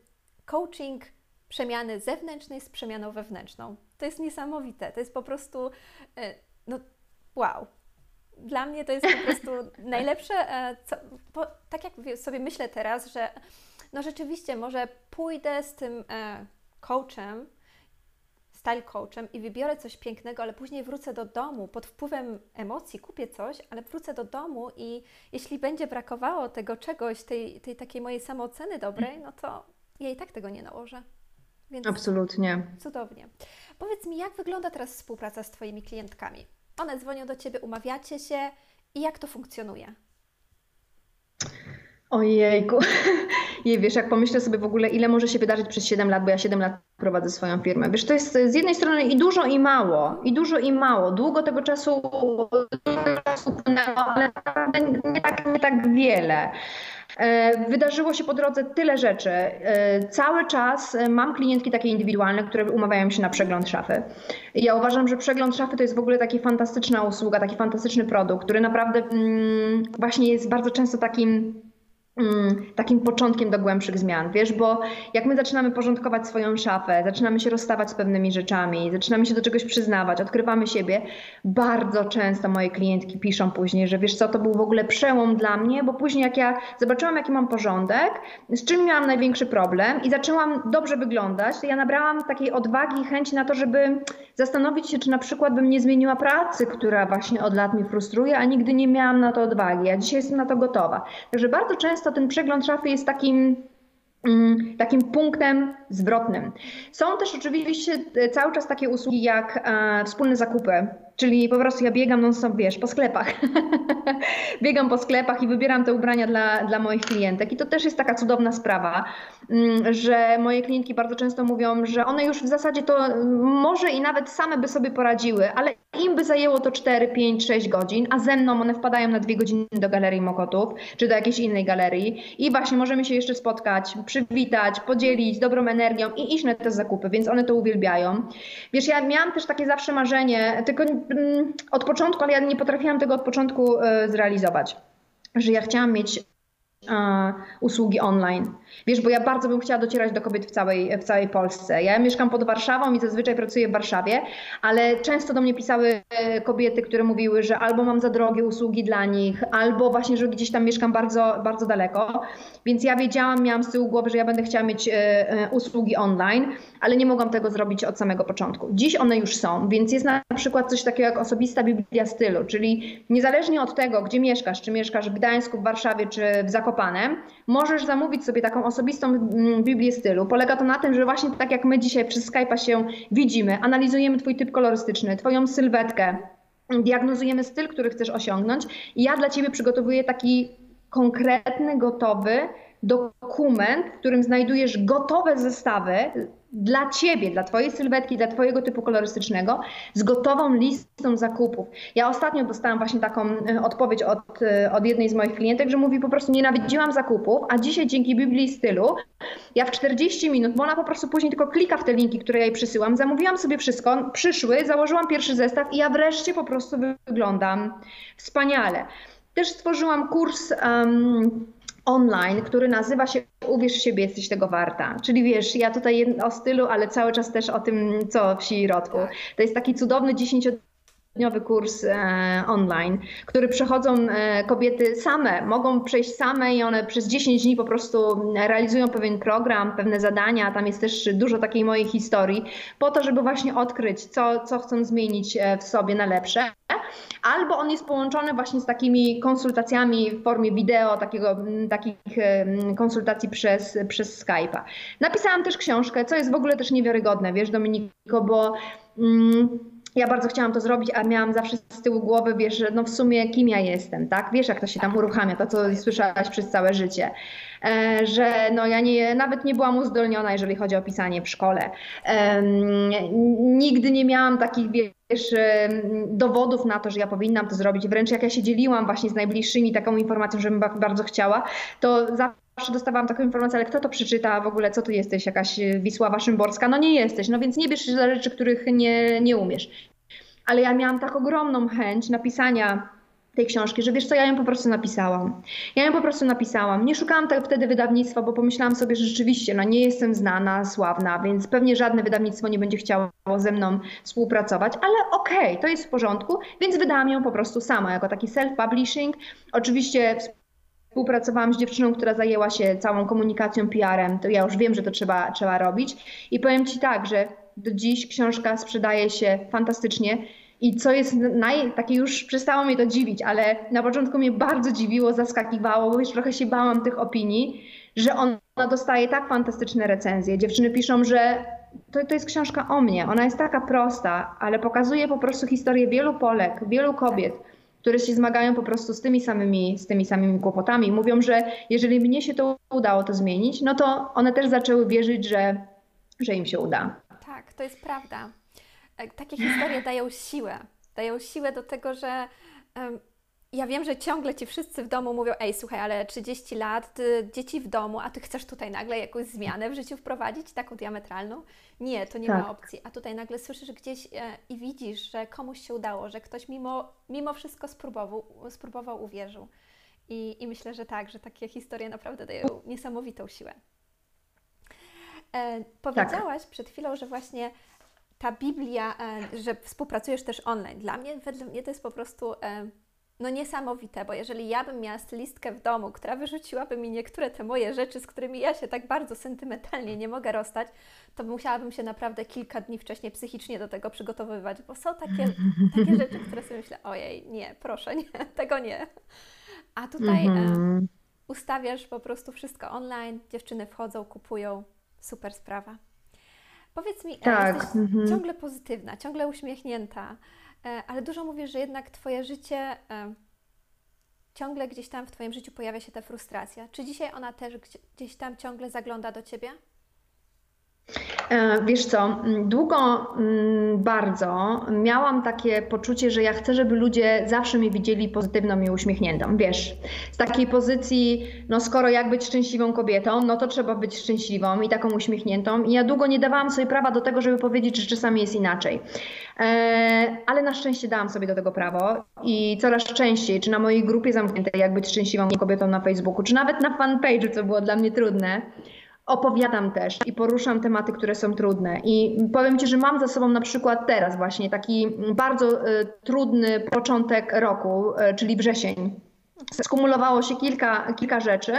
coaching przemiany zewnętrznej z przemianą wewnętrzną. To jest niesamowite. To jest po prostu, e, no wow. Dla mnie to jest po prostu (laughs) najlepsze, e, co, bo, tak jak sobie myślę teraz, że no rzeczywiście może pójdę z tym coachem, style coachem i wybiorę coś pięknego, ale później wrócę do domu pod wpływem emocji, kupię coś, ale wrócę do domu i jeśli będzie brakowało tego czegoś, tej, tej takiej mojej samooceny dobrej, no to ja i tak tego nie nałożę. Więc Absolutnie. Cudownie. Powiedz mi, jak wygląda teraz współpraca z Twoimi klientkami? One dzwonią do Ciebie, umawiacie się i jak to funkcjonuje? Ojejku. (laughs) I wiesz, jak pomyślę sobie w ogóle, ile może się wydarzyć przez 7 lat, bo ja 7 lat prowadzę swoją firmę. Wiesz, to jest z jednej strony i dużo, i mało. I dużo, i mało. Długo tego czasu, długo czasu ale nie tak, nie tak wiele. E, wydarzyło się po drodze tyle rzeczy. E, cały czas e, mam klientki takie indywidualne, które umawiają się na przegląd szafy. Ja uważam, że przegląd szafy to jest w ogóle taka fantastyczna usługa, taki fantastyczny produkt, który naprawdę mm, właśnie jest bardzo często takim takim początkiem do głębszych zmian, wiesz, bo jak my zaczynamy porządkować swoją szafę, zaczynamy się rozstawać z pewnymi rzeczami, zaczynamy się do czegoś przyznawać, odkrywamy siebie, bardzo często moje klientki piszą później, że wiesz co, to był w ogóle przełom dla mnie, bo później jak ja zobaczyłam, jaki mam porządek, z czym miałam największy problem i zaczęłam dobrze wyglądać, to ja nabrałam takiej odwagi i chęci na to, żeby zastanowić się, czy na przykład bym nie zmieniła pracy, która właśnie od lat mnie frustruje, a nigdy nie miałam na to odwagi, a dzisiaj jestem na to gotowa. Także bardzo często ten przegląd szafy jest takim mm, takim punktem zwrotnym. Są też oczywiście e, cały czas takie usługi jak e, wspólne zakupy, czyli po prostu ja biegam non stop, wiesz, po sklepach. (laughs) biegam po sklepach i wybieram te ubrania dla, dla moich klientek i to też jest taka cudowna sprawa, mm, że moje klientki bardzo często mówią, że one już w zasadzie to może i nawet same by sobie poradziły, ale im by zajęło to 4, 5, 6 godzin, a ze mną one wpadają na dwie godziny do Galerii Mokotów, czy do jakiejś innej galerii i właśnie możemy się jeszcze spotkać, przywitać, podzielić dobrą energią i iść na te zakupy, więc one to uwielbiają. Wiesz, ja miałam też takie zawsze marzenie, tylko mm, od początku, ale ja nie potrafiłam tego od początku e, zrealizować, że ja chciałam mieć usługi online. Wiesz, bo ja bardzo bym chciała docierać do kobiet w całej, w całej Polsce. Ja mieszkam pod Warszawą i zazwyczaj pracuję w Warszawie, ale często do mnie pisały e, kobiety, które mówiły, że albo mam za drogie usługi dla nich, albo właśnie, że gdzieś tam mieszkam bardzo, bardzo daleko. Więc ja wiedziałam, miałam z tyłu głowy, że ja będę chciała mieć e, e, usługi online, ale nie mogłam tego zrobić od samego początku. Dziś one już są, więc jest na przykład coś takiego jak osobista Biblia stylu, czyli niezależnie od tego, gdzie mieszkasz, czy mieszkasz w Gdańsku, w Warszawie, czy w Zakopanem, możesz zamówić sobie taką osobistą mm, Biblię stylu. Polega to na tym, że właśnie tak jak my dzisiaj przez Skype'a się widzimy, analizujemy Twój typ kolorystyczny, Twoją sylwetkę, diagnozujemy styl, który chcesz osiągnąć i ja dla Ciebie przygotowuję taki konkretny, gotowy dokument, w którym znajdujesz gotowe zestawy dla ciebie, dla twojej sylwetki, dla twojego typu kolorystycznego z gotową listą zakupów. Ja ostatnio dostałam właśnie taką e, odpowiedź od, e, od jednej z moich klientek, że mówi po prostu nienawidziłam zakupów, a dzisiaj dzięki Biblii stylu ja w 40 minut, bo ona po prostu później tylko klika w te linki, które ja jej przysyłam, zamówiłam sobie wszystko, przyszły, założyłam pierwszy zestaw i ja wreszcie po prostu wyglądam wspaniale. Też stworzyłam kurs um, online, który nazywa się Uwierz w siebie, jesteś tego warta. Czyli wiesz, ja tutaj o stylu, ale cały czas też o tym, co w środku. To jest taki cudowny 10 dniowy kurs e, online, który przechodzą e, kobiety same, mogą przejść same i one przez 10 dni po prostu realizują pewien program, pewne zadania, tam jest też dużo takiej mojej historii, po to, żeby właśnie odkryć, co, co chcą zmienić e, w sobie na lepsze. Albo on jest połączony właśnie z takimi konsultacjami w formie wideo, takiego, takich konsultacji przez, przez Skype'a. Napisałam też książkę, co jest w ogóle też niewiarygodne, wiesz Dominiko, bo... Mm, ja bardzo chciałam to zrobić, a miałam zawsze z tyłu głowy, wiesz, że no w sumie kim ja jestem, tak? Wiesz, jak to się tam uruchamia, to co słyszałaś przez całe życie. E, że no ja nie, nawet nie byłam uzdolniona, jeżeli chodzi o pisanie w szkole. E, nigdy nie miałam takich, wiesz, dowodów na to, że ja powinnam to zrobić. Wręcz jak ja się dzieliłam właśnie z najbliższymi taką informacją, żebym bardzo chciała, to zawsze dostawałam taką informację, ale kto to przeczyta w ogóle, co tu jesteś, jakaś Wisława Szymborska? No nie jesteś, no więc nie bierz się za rzeczy, których nie, nie umiesz. Ale ja miałam tak ogromną chęć napisania tej książki, że wiesz co, ja ją po prostu napisałam. Ja ją po prostu napisałam. Nie szukałam tego wtedy wydawnictwa, bo pomyślałam sobie, że rzeczywiście no, nie jestem znana, sławna, więc pewnie żadne wydawnictwo nie będzie chciało ze mną współpracować, ale okej, okay, to jest w porządku, więc wydałam ją po prostu sama, jako taki self-publishing. Oczywiście Współpracowałam z dziewczyną, która zajęła się całą komunikacją, PR-em, to ja już wiem, że to trzeba, trzeba robić. I powiem Ci tak, że do dziś książka sprzedaje się fantastycznie. I co jest naj, takie już przestało mnie to dziwić, ale na początku mnie bardzo dziwiło, zaskakiwało, bo już trochę się bałam tych opinii, że ona dostaje tak fantastyczne recenzje. Dziewczyny piszą, że to, to jest książka o mnie. Ona jest taka prosta, ale pokazuje po prostu historię wielu Polek, wielu kobiet, które się zmagają po prostu z tymi samymi, z tymi samymi kłopotami. Mówią, że jeżeli mnie się to udało to zmienić, no to one też zaczęły wierzyć, że, że im się uda. Tak, to jest prawda. E, takie historie dają siłę. Dają siłę do tego, że ja wiem, że ciągle ci wszyscy w domu mówią: Ej, słuchaj, ale 30 lat, ty, dzieci w domu, a ty chcesz tutaj nagle jakąś zmianę w życiu wprowadzić, taką diametralną? Nie, to nie tak. ma opcji. A tutaj nagle słyszysz gdzieś e, i widzisz, że komuś się udało, że ktoś mimo, mimo wszystko spróbował, spróbował uwierzył. I, I myślę, że tak, że takie historie naprawdę dają niesamowitą siłę. E, powiedziałaś tak. przed chwilą, że właśnie ta Biblia, e, że współpracujesz też online. Dla mnie, wedle mnie to jest po prostu e, no niesamowite, bo jeżeli ja bym miała stylistkę w domu, która wyrzuciłaby mi niektóre te moje rzeczy, z którymi ja się tak bardzo sentymentalnie nie mogę rozstać, to musiałabym się naprawdę kilka dni wcześniej psychicznie do tego przygotowywać, bo są takie, (laughs) takie rzeczy, które sobie myślę, ojej, nie, proszę, nie, (laughs) tego nie. A tutaj mhm. ustawiasz po prostu wszystko online, dziewczyny wchodzą, kupują, super sprawa. Powiedz mi, tak. jesteś mhm. ciągle pozytywna, ciągle uśmiechnięta, e, ale dużo mówisz, że jednak Twoje życie, e, ciągle gdzieś tam w Twoim życiu pojawia się ta frustracja. Czy dzisiaj ona też gdzieś tam ciągle zagląda do Ciebie? E, wiesz co, długo bardzo miałam takie poczucie, że ja chcę, żeby ludzie zawsze mnie widzieli pozytywną i uśmiechniętą. Wiesz, z takiej pozycji, no skoro jak być szczęśliwą kobietą, no to trzeba być szczęśliwą i taką uśmiechniętą. I ja długo nie dawałam sobie prawa do tego, żeby powiedzieć, że czasami jest inaczej. E, ale na szczęście dałam sobie do tego prawo i coraz częściej, czy na mojej grupie zamkniętej, jak być szczęśliwą kobietą na Facebooku, czy nawet na fanpage'u, co było dla mnie trudne, opowiadam też i poruszam tematy, które są trudne. I powiem Ci, że mam za sobą na przykład teraz właśnie taki bardzo y, trudny początek roku, y, czyli wrzesień skumulowało się kilka, kilka rzeczy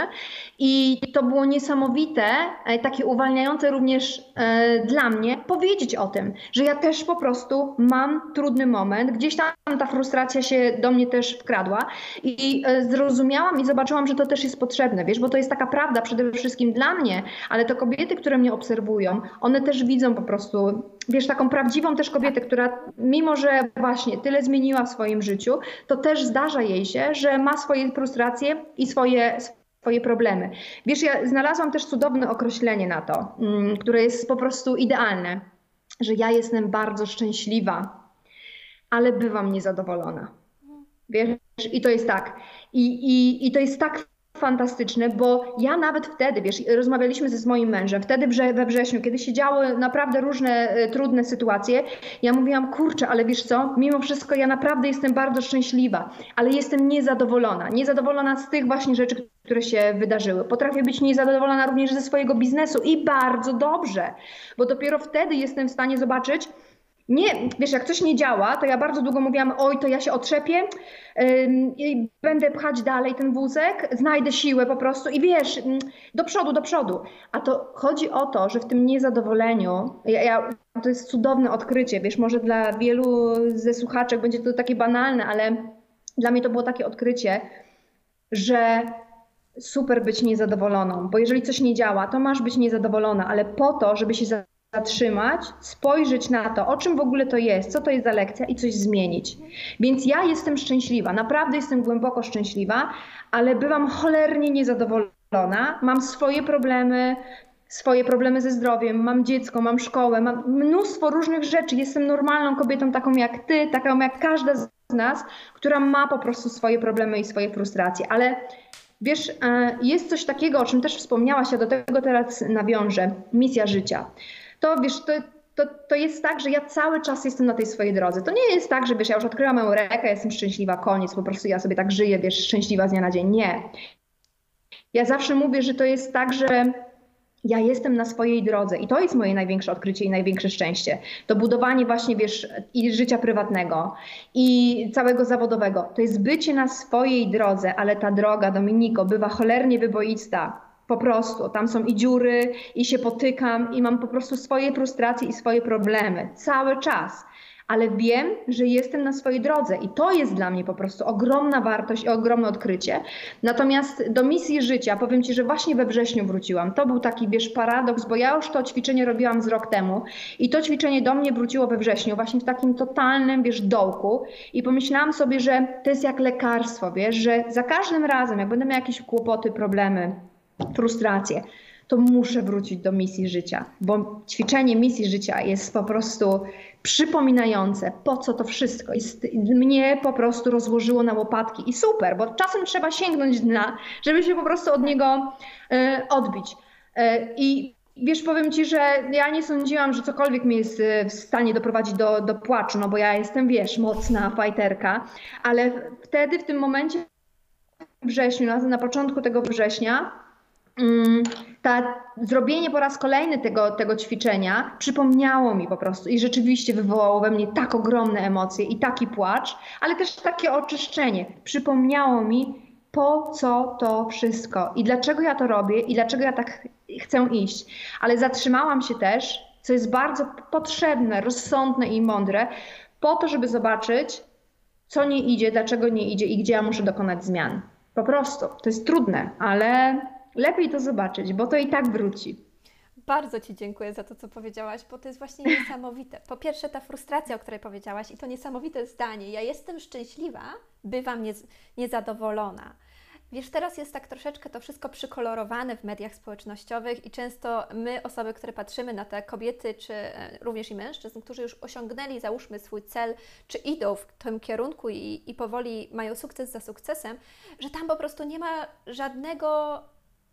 i to było niesamowite, e, takie uwalniające również e, dla mnie powiedzieć o tym, że ja też po prostu mam trudny moment, gdzieś tam ta frustracja się do mnie też wkradła i e, zrozumiałam i zobaczyłam, że to też jest potrzebne, wiesz, bo to jest taka prawda przede wszystkim dla mnie, ale to kobiety, które mnie obserwują, one też widzą po prostu wiesz, taką prawdziwą też kobietę, która mimo, że właśnie tyle zmieniła w swoim życiu, to też zdarza jej się, że ma swoje frustracje i swoje, swoje problemy. Wiesz, ja znalazłam też cudowne określenie na to, mm, które jest po prostu idealne, że ja jestem bardzo szczęśliwa, ale bywam niezadowolona. Wiesz, i to jest tak. I, i, i to jest tak fantastyczne, bo ja nawet wtedy, wiesz, rozmawialiśmy ze moim mężem, wtedy we wrześniu, kiedy się działy naprawdę różne e, trudne sytuacje, ja mówiłam, kurczę, ale wiesz co, mimo wszystko ja naprawdę jestem bardzo szczęśliwa, ale jestem niezadowolona. Niezadowolona z tych właśnie rzeczy, które się wydarzyły. Potrafię być niezadowolona również ze swojego biznesu i bardzo dobrze, bo dopiero wtedy jestem w stanie zobaczyć, nie, wiesz, jak coś nie działa, to ja bardzo długo mówiłam, oj, to ja się otrzepię i będę pchać dalej ten wózek, znajdę siłę po prostu i wiesz, do przodu, do przodu. A to chodzi o to, że w tym niezadowoleniu, ja, ja, to jest cudowne odkrycie, wiesz, może dla wielu ze słuchaczek będzie to takie banalne, ale dla mnie to było takie odkrycie, że super być niezadowoloną, bo jeżeli coś nie działa, to masz być niezadowolona, ale po to, żeby się zatrzymać, spojrzeć na to, o czym w ogóle to jest, co to jest za lekcja i coś zmienić. Więc ja jestem szczęśliwa, naprawdę jestem głęboko szczęśliwa, ale bywam cholernie niezadowolona. Mam swoje problemy, swoje problemy ze zdrowiem, mam dziecko, mam szkołę, mam mnóstwo różnych rzeczy. Jestem normalną kobietą, taką jak ty, taką jak każda z nas, która ma po prostu swoje problemy i swoje frustracje. Ale wiesz, e, jest coś takiego, o czym też wspomniałaś, ja do tego teraz nawiążę misja życia to wiesz, to, to, to jest tak, że ja cały czas jestem na tej swojej drodze. To nie jest tak, że wiesz, ja już odkryłam Eurekę, jestem szczęśliwa, koniec, po prostu ja sobie tak żyję, wiesz, szczęśliwa z dnia na dzień. Nie. Ja zawsze mówię, że to jest tak, że ja jestem na swojej drodze i to jest moje największe odkrycie i największe szczęście. To budowanie właśnie, wiesz, i życia prywatnego i całego zawodowego. To jest bycie na swojej drodze, ale ta droga, Dominiko, bywa cholernie wyboista po prostu. Tam są i dziury, i się potykam, i mam po prostu swoje frustracje i swoje problemy cały czas. ale wiem, że jestem na swojej drodze i to jest dla mnie po prostu ogromna wartość i ogromne odkrycie. Natomiast do misji życia powiem Ci, że właśnie we wrześniu wróciłam. To był taki, wiesz, paradoks, bo ja już to ćwiczenie robiłam z rok temu i to ćwiczenie do mnie wróciło we wrześniu, właśnie w takim totalnym, wiesz, dołku i pomyślałam sobie, że to jest jak lekarstwo, wiesz, że za każdym razem, jak będę miała jakieś kłopoty, problemy, frustracje, to muszę wrócić do misji życia, bo ćwiczenie misji życia jest po prostu przypominające, po co to wszystko. Jest, mnie po prostu rozłożyło na łopatki i super, bo czasem trzeba sięgnąć dna, żeby się po prostu od niego e, odbić. E, I Wiesz, powiem Ci, że ja nie sądziłam, że cokolwiek mnie jest e, w stanie doprowadzić do, do płaczu, no bo ja jestem, wiesz, mocna fajterka, ale wtedy, w tym momencie, w wrześniu, na, na początku tego września, ta, zrobienie po raz kolejny tego, tego ćwiczenia przypomniało mi po prostu i rzeczywiście wywołało we mnie tak ogromne emocje i taki płacz, ale też takie oczyszczenie. Przypomniało mi, po co to wszystko i dlaczego ja to robię i dlaczego ja tak chcę iść. Ale zatrzymałam się też, co jest bardzo potrzebne, rozsądne i mądre, po to, żeby zobaczyć, co nie idzie, dlaczego nie idzie i gdzie ja muszę dokonać zmian. Po prostu. To jest trudne, ale lepiej to zobaczyć, bo to i tak wróci. Bardzo Ci dziękuję za to, co powiedziałaś, bo to jest właśnie niesamowite. Po pierwsze, ta frustracja, o której powiedziałaś, i to niesamowite zdanie. Ja jestem szczęśliwa, bywam niez niezadowolona. Wiesz, teraz jest tak troszeczkę to wszystko przykolorowane w mediach społecznościowych i często my, osoby, które patrzymy na te kobiety, czy e, również i mężczyzn, którzy już osiągnęli, załóżmy, swój cel, czy idą w tym kierunku i, i powoli mają sukces za sukcesem, że tam po prostu nie ma żadnego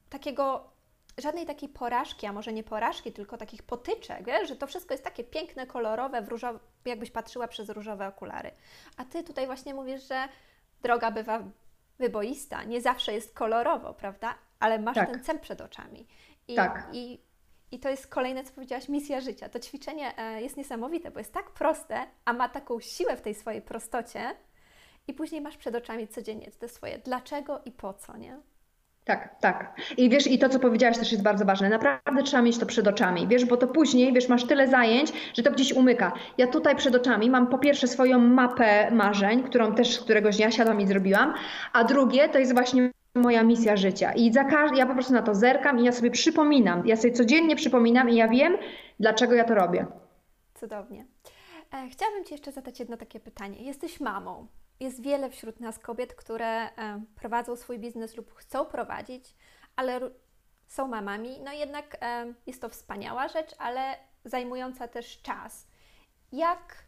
takiego, żadnej takiej porażki, a może nie porażki, tylko takich potyczek, wiesz? że to wszystko jest takie piękne, kolorowe, w różowe, jakbyś patrzyła przez różowe okulary. A Ty tutaj właśnie mówisz, że droga bywa wyboista, nie zawsze jest kolorowo, prawda? Ale masz tak. ten cel przed oczami. I, tak. I, I to jest kolejne, co powiedziałaś, misja życia. To ćwiczenie e, jest niesamowite, bo jest tak proste, a ma taką siłę w tej swojej prostocie, i później masz przed oczami codziennie te swoje dlaczego i po co, nie? Tak, tak. I wiesz, i to, co powiedziałaś, też jest bardzo ważne. Naprawdę trzeba mieć to przed oczami, wiesz, bo to później, wiesz, masz tyle zajęć, że to gdzieś umyka. Ja tutaj przed oczami mam po pierwsze swoją mapę marzeń, którą też któregoś dnia siadłam i zrobiłam, a drugie to jest właśnie moja misja życia. I za każdy, ja po prostu na to zerkam i ja sobie przypominam, ja sobie codziennie przypominam i ja wiem, dlaczego ja to robię. Cudownie. E, chciałabym Ci jeszcze zadać jedno takie pytanie. Jesteś mamą jest wiele wśród nas kobiet, które e, prowadzą swój biznes lub chcą prowadzić, ale są mamami. No jednak e, jest to wspaniała rzecz, ale zajmująca też czas. Jak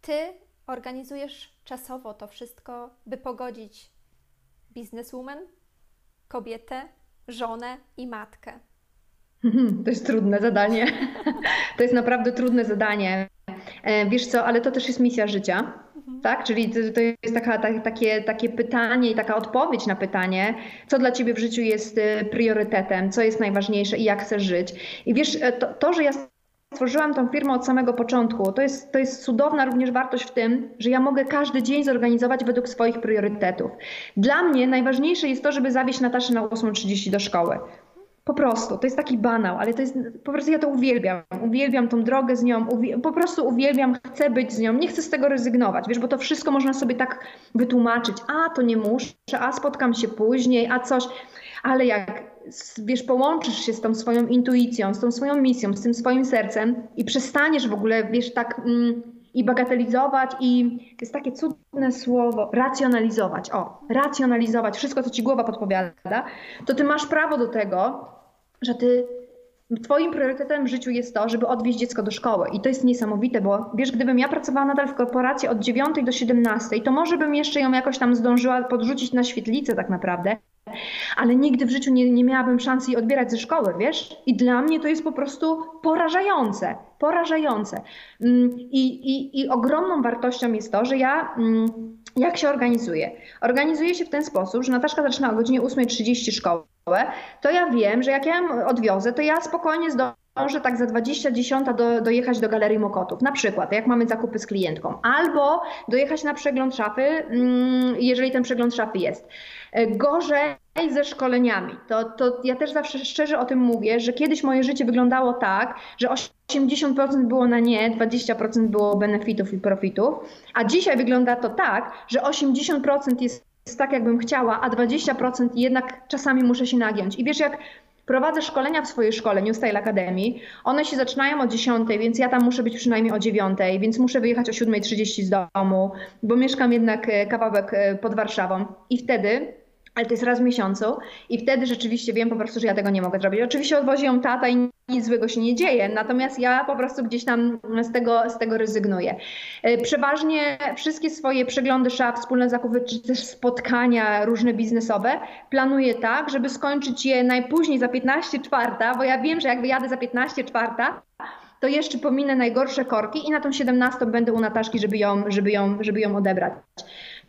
ty organizujesz czasowo to wszystko, by pogodzić bizneswoman, kobietę, żonę i matkę? (laughs) To jest trudne zadanie. (laughs) To jest naprawdę trudne zadanie. E, wiesz co, ale to też jest misja życia tak? Czyli to, jest taka, tak, takie, takie pytanie i taka odpowiedź na pytanie, co dla ciebie w życiu jest y, priorytetem, co jest najważniejsze i jak chcesz żyć. I wiesz, e, to, to że ja stworzyłam tą firmę od samego początku, to jest, to jest cudowna również wartość w tym, że ja mogę każdy dzień zorganizować według swoich priorytetów. Dla mnie najważniejsze jest to, żeby zawieźć Nataszę na 8.30 do szkoły. Po prostu, to jest taki banał, ale to jest, po prostu ja to uwielbiam. Uwielbiam tą drogę z nią, po prostu uwielbiam, chcę być z nią, nie chcę z tego rezygnować, wiesz, bo to wszystko można sobie tak wytłumaczyć. A, to nie muszę, a spotkam się później, a coś. Ale jak, wiesz, połączysz się z tą swoją intuicją, z tą swoją misją, z tym swoim sercem i przestaniesz w ogóle, wiesz, tak... Mm, i bagatelizować i jest takie cudne słowo racjonalizować. O, racjonalizować wszystko, co ci głowa podpowiada, to ty masz prawo do tego, że ty Twoim priorytetem w życiu jest to, żeby odwieźć dziecko do szkoły. I to jest niesamowite, bo wiesz, gdybym ja pracowała nadal w korporacji od 9 do 17, to może bym jeszcze ją jakoś tam zdążyła podrzucić na świetlicę tak naprawdę, ale nigdy w życiu nie, nie miałabym szansy jej odbierać ze szkoły, wiesz? I dla mnie to jest po prostu porażające, porażające. Mm, I, i, i ogromną wartością jest to, że ja mm, jak się organizuję? Organizuję się w ten sposób, że Nataszka zaczyna o godzinie 8.30 szkołę, to ja wiem, że jak ja ją odwiozę, to ja spokojnie zdążę zdążę tak za 20 dziesiąta do, dojechać do Galerii Mokotów, na przykład, jak mamy zakupy z klientką, albo dojechać na przegląd szafy, mm, jeżeli ten przegląd szafy jest. E, gorzej ze szkoleniami. To, to ja też zawsze szczerze o tym mówię, że kiedyś moje życie wyglądało tak, że 80% było na nie, 20% było benefitów i profitów, a dzisiaj wygląda to tak, że 80% jest tak, jakbym chciała, a 20% jednak czasami muszę się nagiąć. I wiesz, jak prowadzę szkolenia w swojej szkole, New Style Academy, one się zaczynają o 10, więc ja tam muszę być przynajmniej o 9, więc muszę wyjechać o 7.30 z domu, bo mieszkam jednak e, kawałek e, pod Warszawą. I wtedy ale to jest raz w miesiącu i wtedy rzeczywiście wiem po prostu, że ja tego nie mogę zrobić. Oczywiście odwozi ją tata i nic złego się nie dzieje, natomiast ja po prostu gdzieś tam z tego, z tego rezygnuję. E, przeważnie wszystkie swoje przeglądy szaf, wspólne zakupy, czy też spotkania różne biznesowe planuję tak, żeby skończyć je najpóźniej za 15 czwarta, bo ja wiem, że jak wyjadę za 15 czwarta, to jeszcze pominę najgorsze korki i na tą 17 będę u Nataszki, żeby ją, żeby ją, żeby ją odebrać.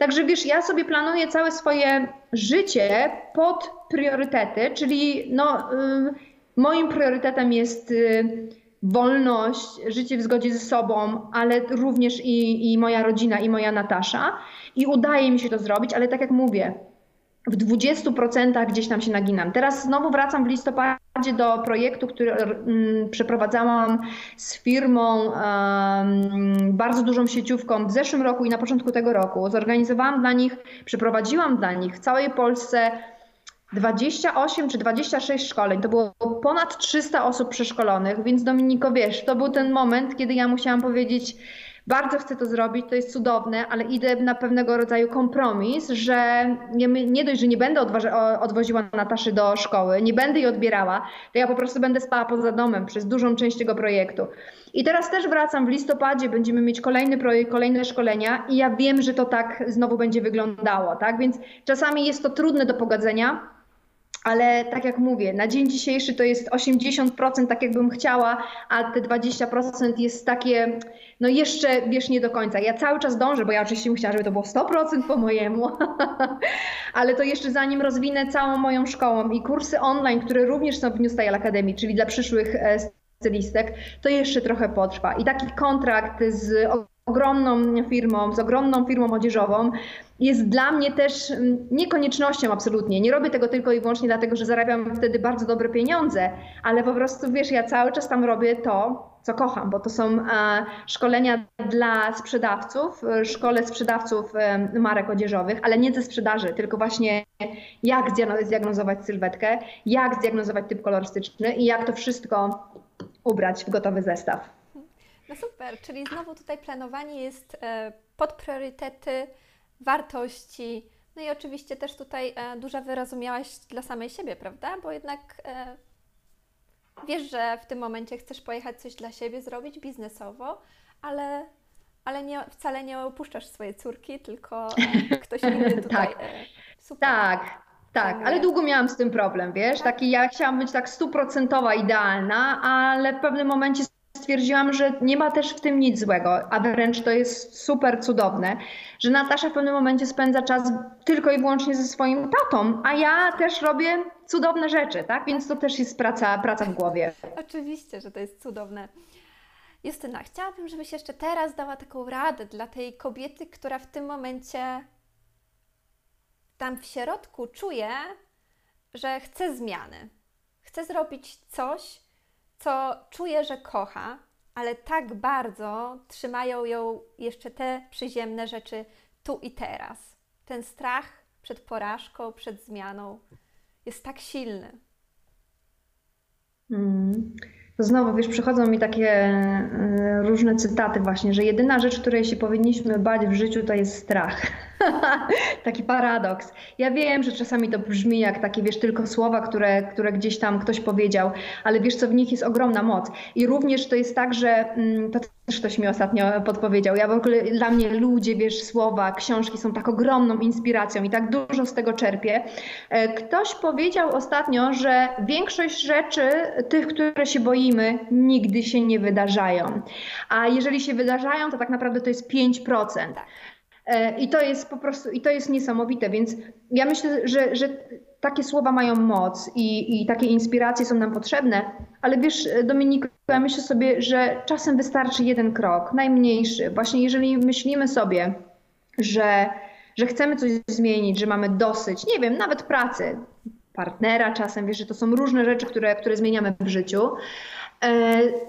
Także wiesz, ja sobie planuję całe swoje życie pod priorytety, czyli no, y, moim priorytetem jest y, wolność, życie w zgodzie ze sobą, ale również i, i moja rodzina, i moja Natasza. I udaje mi się to zrobić, ale tak jak mówię, w 20% gdzieś tam się naginam. Teraz znowu wracam w listopadzie do projektu, który mm, przeprowadzałam z firmą, um, bardzo dużą sieciówką w zeszłym roku i na początku tego roku. Zorganizowałam dla nich, przeprowadziłam dla nich w całej Polsce 28 czy 26 szkoleń. To było ponad 300 osób przeszkolonych, więc Dominiko, wiesz, to był ten moment, kiedy ja musiałam powiedzieć, bardzo chcę to zrobić, to jest cudowne, ale idę na pewnego rodzaju kompromis, że nie, nie dość, że nie będę odwoziła Nataszy do szkoły, nie będę jej odbierała, to ja po prostu będę spała poza domem przez dużą część tego projektu. I teraz też wracam w listopadzie, będziemy mieć kolejny projekt, kolejne szkolenia i ja wiem, że to tak znowu będzie wyglądało, tak? Więc czasami jest to trudne do pogodzenia, ale tak jak mówię, na dzień dzisiejszy to jest 80% tak jakbym chciała, a te 20% jest takie, no jeszcze wiesz nie do końca. Ja cały czas dążę, bo ja oczywiście bym chciała, żeby to było 100% po mojemu, (laughs) ale to jeszcze zanim rozwinę całą moją szkołą i kursy online, które również są w New Style Academy, czyli dla przyszłych e, stylistek, to jeszcze trochę potrwa. I taki kontrakt z ogromną firmą, z ogromną firmą odzieżową, jest dla mnie też mm, niekoniecznością absolutnie. Nie robię tego tylko i wyłącznie dlatego, że zarabiam wtedy bardzo dobre pieniądze, ale po prostu wiesz, ja cały czas tam robię to, co kocham, bo to są e, szkolenia dla sprzedawców, e, szkole sprzedawców e, marek odzieżowych, ale nie ze sprzedaży, tylko właśnie jak zdiagnozować sylwetkę, jak zdiagnozować typ kolorystyczny i jak to wszystko ubrać w gotowy zestaw. No super, czyli znowu tutaj planowanie jest pod priorytety, wartości. No i oczywiście też tutaj e, duża wyrozumiałaś dla samej siebie, prawda? Bo jednak e, wiesz, że w tym momencie chcesz pojechać coś dla siebie zrobić biznesowo, ale, ale nie, wcale nie opuszczasz swojej córki, tylko e, (laughs) ktoś inny tutaj. tak. Super. Tak. Tak, ale długo miałam z tym problem, wiesz, tak. taki ja chciałam być tak stuprocentowa idealna, ale w pewnym momencie stwierdziłam, że nie ma też w tym nic złego, a wręcz to jest super cudowne, że Natasza w pewnym momencie spędza czas tylko i wyłącznie ze swoim tatą, a ja też robię cudowne rzeczy, tak? Więc to też jest praca, praca w głowie. Oczywiście, że to jest cudowne. Justyna, chciałabym, żebyś jeszcze teraz dała taką radę dla tej kobiety, która w tym momencie tam w środku czuje, że chce zmiany. Chce zrobić coś, co czuje, że kocha, ale tak bardzo trzymają ją jeszcze te przyziemne rzeczy tu i teraz. Ten strach przed porażką, przed zmianą jest tak silny. Mm. Znowu, wiesz, przychodzą mi takie e, różne cytaty właśnie, że jedyna rzecz, której się powinniśmy bać w życiu, to jest strach. (laughs) Taki paradoks. Ja wiem, że czasami to brzmi jak takie, wiesz, tylko słowa, które, które gdzieś tam ktoś powiedział, ale wiesz co, w nich jest ogromna moc. I również to jest tak, że mm, to też ktoś mi ostatnio podpowiedział. Ja w ogóle, dla mnie ludzie, wiesz, słowa, książki są tak ogromną inspiracją i tak dużo z tego czerpię. E, ktoś powiedział ostatnio, że większość rzeczy, tych, które się boimy, nigdy się nie wydarzają. A jeżeli się wydarzają, to tak naprawdę to jest 5%. E, I to jest po prostu, i to jest niesamowite, więc ja myślę, że, że takie słowa mają moc i, i takie inspiracje są nam potrzebne, ale wiesz, Dominiku, ja myślę sobie, że czasem wystarczy jeden krok, najmniejszy. Właśnie jeżeli myślimy sobie, że, że chcemy coś zmienić, że mamy dosyć, nie wiem, nawet pracy, partnera czasem, wiesz, że to są różne rzeczy, które, które zmieniamy w życiu, E,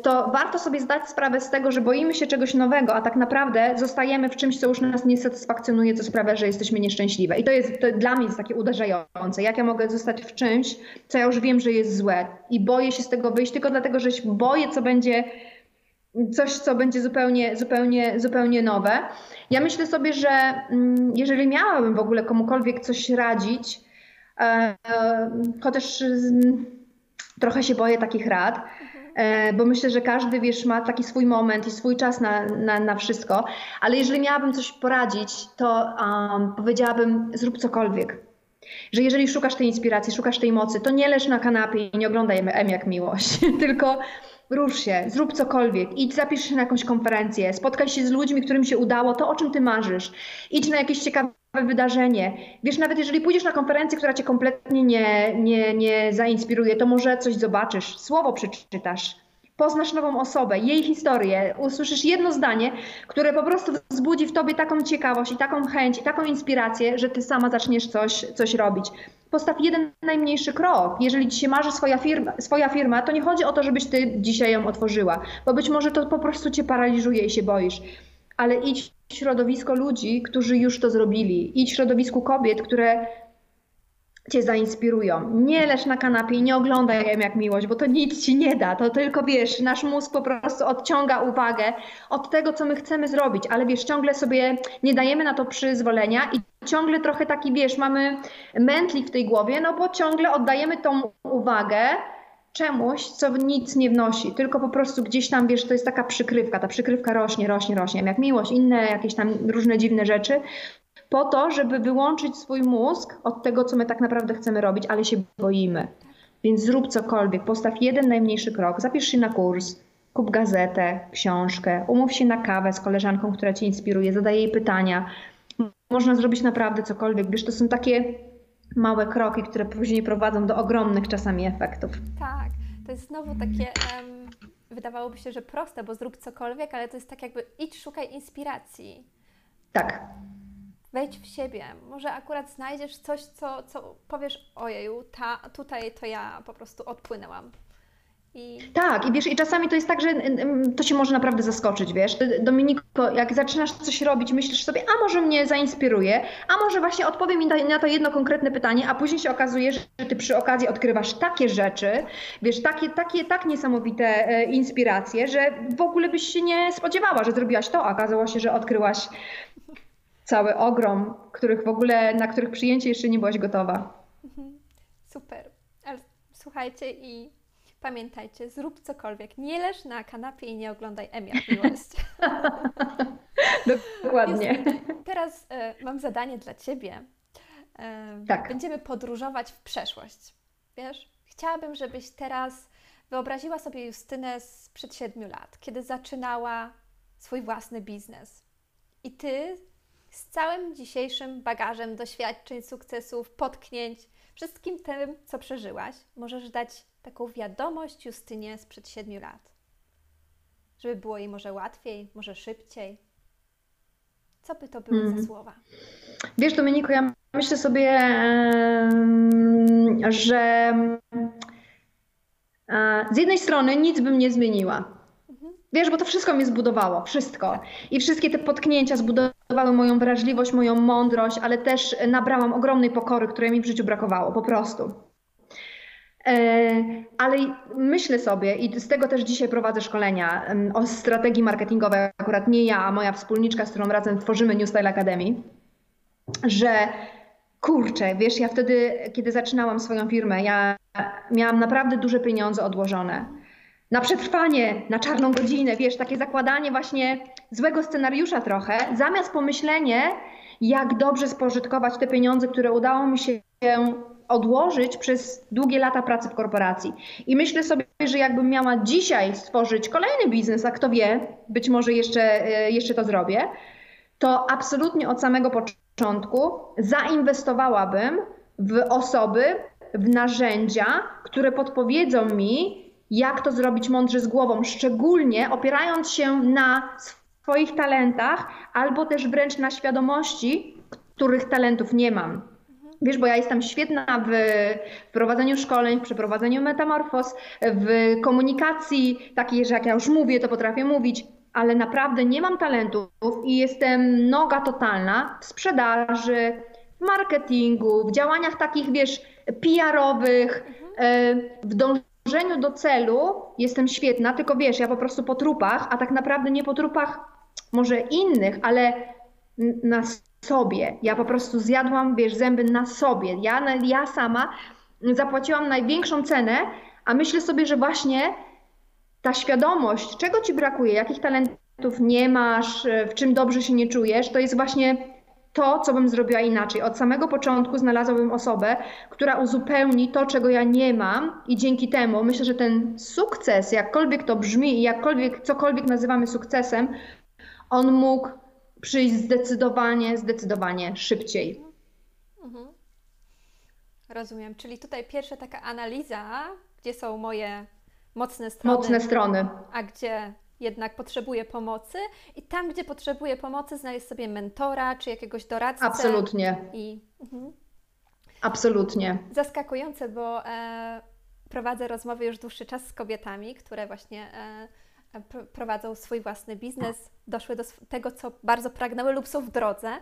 to warto sobie zdać sprawę z tego, że boimy się czegoś nowego, a tak naprawdę zostajemy w czymś, co już nas nie satysfakcjonuje, co sprawia, że jesteśmy nieszczęśliwe. I to jest to dla mnie jest takie uderzające. Jak ja mogę zostać w czymś, co ja już wiem, że jest złe i boję się z tego wyjść tylko dlatego, że się boję, co będzie coś, co będzie zupełnie, zupełnie, zupełnie nowe. Ja myślę sobie, że mm, jeżeli miałabym w ogóle komukolwiek coś radzić, e, chociaż trochę się boję takich rad, E, bo myślę, że każdy, wiesz, ma taki swój moment i swój czas na, na, na wszystko, ale jeżeli miałabym coś poradzić, to um, powiedziałabym zrób cokolwiek. Że jeżeli szukasz tej inspiracji, szukasz tej mocy, to nie leż na kanapie i nie oglądaj M jak miłość, (laughs) tylko rusz się, zrób cokolwiek, idź, zapisz się na jakąś konferencję, spotkaj się z ludźmi, którym się udało to, o czym ty marzysz, idź na jakieś ciekawe wydarzenie. Wiesz, nawet jeżeli pójdziesz na konferencję, która cię kompletnie nie, nie, nie zainspiruje, to może coś zobaczysz, słowo przeczytasz, poznasz nową osobę, jej historię, usłyszysz jedno zdanie, które po prostu wzbudzi w tobie taką ciekawość i taką chęć i taką inspirację, że ty sama zaczniesz coś, coś robić. Postaw jeden najmniejszy krok. Jeżeli ci się marzy swoja firma, swoja firma, to nie chodzi o to, żebyś ty dzisiaj ją otworzyła, bo być może to po prostu cię paraliżuje i się boisz ale idź środowisko ludzi, którzy już to zrobili. Idź środowisku kobiet, które cię zainspirują. Nie leż na kanapie i nie oglądaj jem jak miłość, bo to nic ci nie da. To tylko wiesz, nasz mózg po prostu odciąga uwagę od tego, co my chcemy zrobić, ale wiesz, ciągle sobie nie dajemy na to przyzwolenia i ciągle trochę taki, wiesz, mamy mętlik w tej głowie, no bo ciągle oddajemy tą uwagę czemuś, co nic nie wnosi, tylko po prostu gdzieś tam, wiesz, to jest taka przykrywka, ta przykrywka rośnie, rośnie, rośnie, jak miłość, inne jakieś tam różne dziwne rzeczy, po to, żeby wyłączyć swój mózg od tego, co my tak naprawdę chcemy robić, ale się boimy. Więc zrób cokolwiek, postaw jeden najmniejszy krok, zapisz się na kurs, kup gazetę, książkę, umów się na kawę z koleżanką, która cię inspiruje, zadaje jej pytania. Można zrobić naprawdę cokolwiek, wiesz, to są takie małe kroki, które później prowadzą do ogromnych czasami efektów. Tak, to jest znowu takie, um, wydawałoby się, że proste, bo zrób cokolwiek, ale to jest tak jakby idź, szukaj inspiracji. Tak. Wejdź w siebie. Może akurat znajdziesz coś, co, co powiesz, ojeju, ta, tutaj to ja po prostu odpłynęłam. I... Tak, i wiesz, i czasami to jest tak, że to się może naprawdę zaskoczyć, wiesz. Dominiko, jak zaczynasz coś robić, myślisz sobie, a może mnie zainspiruje, a może właśnie odpowiem mi na to jedno konkretne pytanie, a później się okazuje, że ty przy okazji odkrywasz takie rzeczy, wiesz, takie, takie tak niesamowite e, inspiracje, że w ogóle byś się nie spodziewała, że zrobiłaś to, a okazało się, że odkryłaś cały ogrom, których w ogóle, na których przyjęcie jeszcze nie byłaś gotowa. Mhm. Super. Ale słuchajcie i Pamiętajcie, zrób cokolwiek. Nie leż na kanapie i nie oglądaj Emia Miłość. (laughs) Dokładnie. teraz y, mam zadanie dla Ciebie. Y, tak. Będziemy podróżować w przeszłość. Wiesz, chciałabym, żebyś teraz wyobraziła sobie Justynę sprzed siedmiu lat, kiedy zaczynała swój własny biznes. I Ty z całym dzisiejszym bagażem doświadczeń, sukcesów, potknięć, wszystkim tym, co przeżyłaś, możesz dać taką wiadomość Justynie sprzed siedmiu lat. Żeby było jej może łatwiej, może szybciej. Co by to były mm. za mhm. słowa? Wiesz, Dominiko, ja myślę sobie, że z jednej strony nic bym nie zmieniła. Wiesz, bo to wszystko mnie zbudowało, wszystko. I wszystkie te potknięcia zbudowały moją wrażliwość, moją mądrość, ale też nabrałam ogromnej pokory, której mi w życiu brakowało, po prostu. E, ale myślę sobie, i z tego też dzisiaj prowadzę szkolenia o strategii marketingowej, akurat nie ja, a moja wspólniczka, z którą razem tworzymy New Style Academy, że kurczę, wiesz, ja wtedy, kiedy zaczynałam swoją firmę, ja miałam naprawdę duże pieniądze odłożone. Na przetrwanie, na czarną godzinę, wiesz, takie zakładanie właśnie złego scenariusza trochę, zamiast pomyślenie, jak dobrze spożytkować te pieniądze, które udało mi się odłożyć przez długie lata pracy w korporacji. I myślę sobie, że jakbym miała dzisiaj stworzyć kolejny biznes, a kto wie, być może jeszcze, e, jeszcze to zrobię, to absolutnie od samego początku zainwestowałabym w osoby, w narzędzia, które podpowiedzą mi, jak to zrobić mądrze z głową, szczególnie opierając się na swoich talentach albo też wręcz na świadomości, których talentów nie mam. Wiesz, bo ja jestem świetna w prowadzeniu szkoleń, w przeprowadzeniu metamorfoz, w komunikacji takiej, że jak ja już mówię, to potrafię mówić, ale naprawdę nie mam talentów i jestem noga totalna w sprzedaży, w marketingu, w działaniach takich, wiesz, PR-owych, e, w dążeniu do celu jestem świetna, tylko wiesz, ja po prostu po trupach, a tak naprawdę nie po trupach może innych, ale na sobie. Ja po prostu zjadłam, wiesz, zęby na sobie. Ja, ja sama zapłaciłam największą cenę, a myślę sobie, że właśnie ta świadomość, czego ci brakuje, jakich talentów nie masz, w czym dobrze się nie czujesz, to jest właśnie to, co bym zrobiła inaczej. Od samego początku znalazłabym osobę, która uzupełni to, czego ja nie mam, i dzięki temu myślę, że ten sukces, jakkolwiek to brzmi i jakkolwiek cokolwiek nazywamy sukcesem, on mógł przyjść zdecydowanie, zdecydowanie szybciej. Mhm. Rozumiem. Czyli tutaj pierwsza taka analiza, gdzie są moje mocne strony. Mocne strony. A gdzie jednak potrzebuję pomocy i tam, gdzie potrzebuję pomocy, znaleźć sobie mentora czy jakiegoś doradcę. Absolutnie. I, mhm. Absolutnie. Zaskakujące, bo e, prowadzę rozmowy już dłuższy czas z kobietami, które właśnie e, prowadzą swój własny biznes, doszły do tego, co bardzo pragnęły lub są w drodze.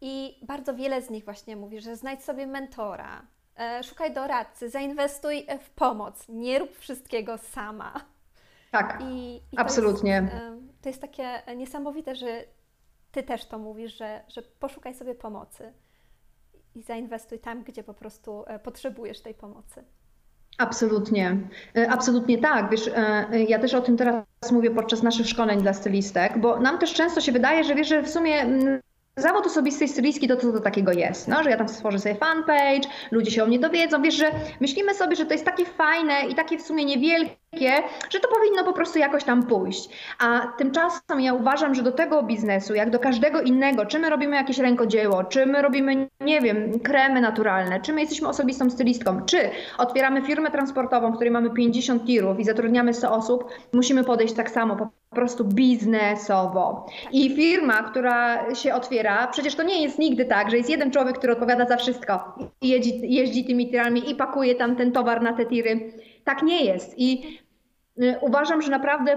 I bardzo wiele z nich właśnie mówi, że znajdź sobie mentora, e, szukaj doradcy, zainwestuj w pomoc, nie rób wszystkiego sama. Tak, I, i absolutnie. To jest, to jest takie niesamowite, że Ty też to mówisz, że, że poszukaj sobie pomocy i zainwestuj tam, gdzie po prostu e, potrzebujesz tej pomocy. Absolutnie, e, absolutnie tak. Wiesz, e, ja też o tym teraz mówię podczas naszych szkoleń dla stylistek, bo nam też często się wydaje, że wiesz, że w sumie zawód osobistej stylistki to co to takiego jest, no, że ja tam stworzę sobie fanpage, ludzie się o mnie dowiedzą, wiesz, że myślimy sobie, że to jest takie fajne i takie w sumie niewielkie, że to powinno po prostu jakoś tam pójść. A tymczasem ja uważam, że do tego biznesu, jak do każdego innego, czy my robimy jakieś rękodzieło, czy my robimy, nie wiem, kremy naturalne, czy my jesteśmy osobistą stylistką, czy otwieramy firmę transportową, w której mamy 50 tirów i zatrudniamy 100 osób, musimy podejść tak samo, po prostu biznesowo. I firma, która się otwiera, przecież to nie jest nigdy tak, że jest jeden człowiek, który odpowiada za wszystko i jeździ, jeździ tymi tirami i pakuje tam ten towar na te tiry. Tak nie jest. I y, uważam, że naprawdę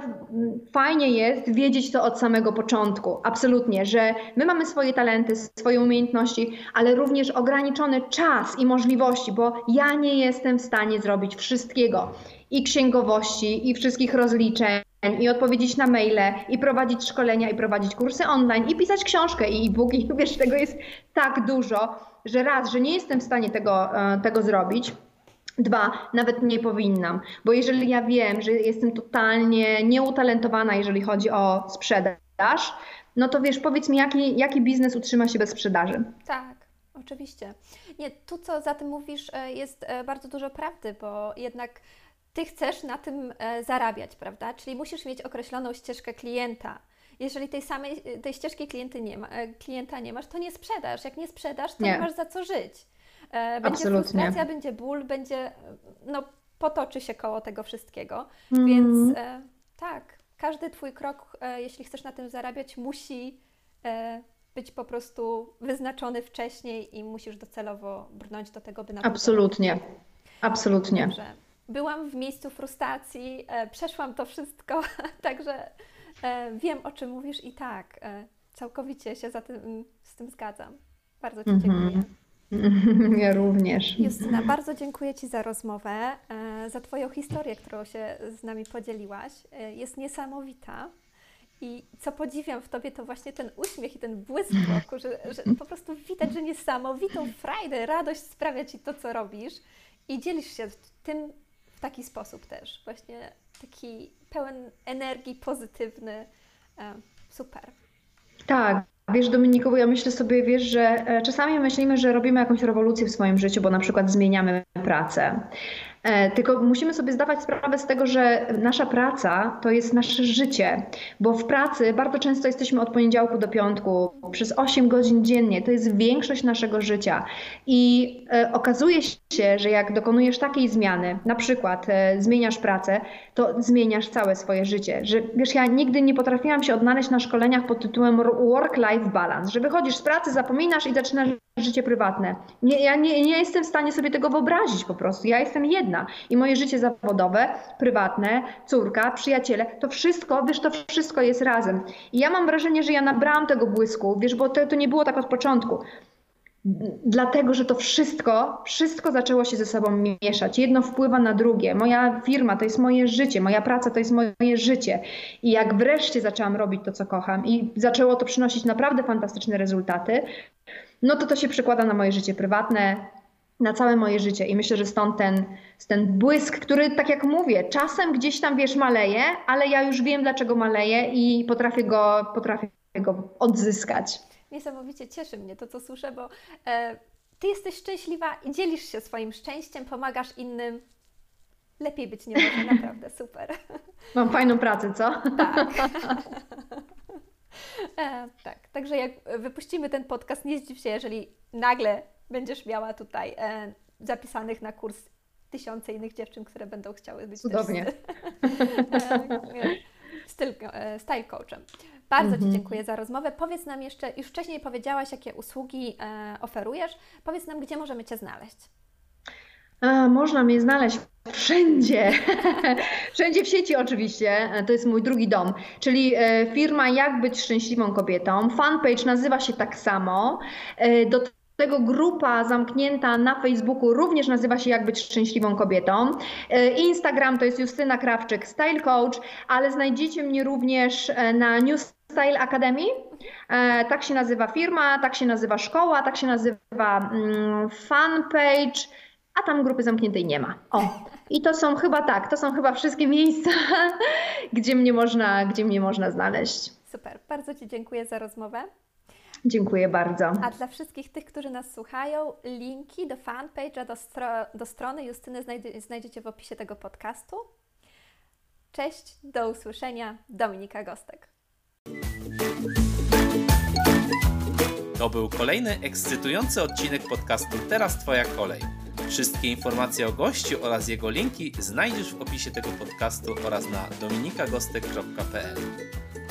fajnie jest wiedzieć to od samego początku. Absolutnie, że my mamy swoje talenty, swoje umiejętności, ale również ograniczony czas i możliwości, bo ja nie jestem w stanie zrobić wszystkiego i księgowości, i wszystkich rozliczeń, i odpowiedzieć na maile, i prowadzić szkolenia, i prowadzić kursy online, i pisać książkę, i e-booki. (laughs) Wiesz, tego jest tak dużo, że raz, że nie jestem w stanie tego, e, tego zrobić. Dwa, nawet nie powinnam, bo jeżeli ja wiem, że jestem totalnie nieutalentowana, jeżeli chodzi o sprzedaż, no to wiesz, powiedz mi, jaki, jaki biznes utrzyma się bez sprzedaży? Tak. Oczywiście. Nie, tu co za tym mówisz, e, jest e, bardzo dużo prawdy, bo jednak ty chcesz na tym e, zarabiać, prawda? Czyli musisz mieć określoną ścieżkę klienta. Jeżeli tej samej tej ścieżki klienty nie ma, klienta nie masz, to nie sprzedasz. Jak nie sprzedasz, to nie, nie masz za co żyć. E, będzie Absolutnie. frustracja, będzie ból, będzie, no, potoczy się koło tego wszystkiego. Mm. Więc tak, każdy Twój krok, jeśli chcesz na tym zarabiać, musi być po prostu wyznaczony wcześniej i musisz docelowo brnąć do tego, by na Absolutnie. Absolutnie. Dobrze byłam w miejscu frustracji, e, przeszłam to wszystko, (laughs) także e, wiem o czym mówisz i tak, e, całkowicie się za tym, z tym zgadzam. Bardzo Ci mm -hmm. dziękuję. (laughs) Ja również. Justyna, bardzo dziękuję Ci za rozmowę, za Twoją historię, którą się z nami podzieliłaś. Jest niesamowita. I co podziwiam w Tobie, to właśnie ten uśmiech i ten błysk w oku, że, że po prostu widać, że niesamowitą frajdę, radość sprawia Ci to, co robisz i dzielisz się tym, taki sposób też. Właśnie taki pełen energii, pozytywny. E, super. Tak. Wiesz, Dominiku, ja myślę sobie, wiesz, że e, czasami myślimy, że robimy jakąś rewolucję w swoim życiu, bo na przykład zmieniamy pracę. E, tylko musimy sobie zdawać sprawę z tego, że nasza praca to jest nasze życie, bo w pracy bardzo często jesteśmy od poniedziałku do piątku przez 8 godzin dziennie. To jest większość naszego życia. I e, okazuje się, że jak dokonujesz takiej zmiany, na przykład e, zmieniasz pracę, to zmieniasz całe swoje życie. Że wiesz, ja nigdy nie potrafiłam się odnaleźć na szkoleniach pod tytułem work-life balance, że wychodzisz z pracy, zapominasz i zaczynasz życie prywatne. Nie, ja nie, nie jestem w stanie sobie tego wyobrazić po prostu. Ja jestem jedna i moje życie zawodowe, prywatne, córka, przyjaciele, to wszystko, wiesz, to wszystko jest razem. I ja mam wrażenie, że ja nabrałam tego błysku, wiesz, bo to, to nie było tak od początku dlatego, że to wszystko, wszystko zaczęło się ze sobą mieszać. Jedno wpływa na drugie. Moja firma to jest moje życie, moja praca to jest moje życie. I jak wreszcie zaczęłam robić to, co kocham i zaczęło to przynosić naprawdę fantastyczne rezultaty, no to to się przekłada na moje życie prywatne, na całe moje życie. I myślę, że stąd ten, ten błysk, który, tak jak mówię, czasem gdzieś tam, wiesz, maleje, ale ja już wiem, dlaczego maleje i potrafię go, potrafię go odzyskać niesamowicie cieszy mnie to, co słyszę, bo e, Ty jesteś szczęśliwa i dzielisz się swoim szczęściem, pomagasz innym. Lepiej być nie może, (laughs) naprawdę, super. Mam fajną pracę, co? Tak. (laughs) E, tak, także jak wypuścimy ten podcast, nie zdziw się, jeżeli nagle będziesz miała tutaj e, zapisanych na kurs tysiące innych dziewczyn, które będą chciały być Cudownie. też e, styl, e, style coachem. Bardzo mhm. Ci dziękuję za rozmowę. Powiedz nam jeszcze, już wcześniej powiedziałaś, jakie usługi e, oferujesz. Powiedz nam, gdzie możemy Cię znaleźć. Można mnie znaleźć wszędzie. (laughs) wszędzie w sieci oczywiście. To jest mój drugi dom. Czyli e, firma Jak być szczęśliwą kobietą. Fanpage nazywa się tak samo. E, do tego grupa zamknięta na Facebooku również nazywa się Jak być szczęśliwą kobietą. E, Instagram to jest Justyna Krawczyk Style Coach, ale znajdziecie mnie również e, na New Style Academy. E, tak się nazywa firma, tak się nazywa szkoła, tak się nazywa mm, fanpage, a tam grupy zamkniętej nie ma. O, i to są chyba tak, to są chyba wszystkie miejsca, (laughs) gdzie mnie można, gdzie mnie można znaleźć. Super, bardzo Ci dziękuję za rozmowę. Dziękuję bardzo. A dla wszystkich tych, którzy nas słuchają, linki do fanpage'a, do, stro do strony Justyny znajdziecie w opisie tego podcastu. Cześć, do usłyszenia. Dominika Gostek. To był kolejny ekscytujący odcinek podcastu Teraz Twoja kolej. Wszystkie informacje o gościu oraz jego linki znajdziesz w opisie tego podcastu oraz na dominikagostek.pl.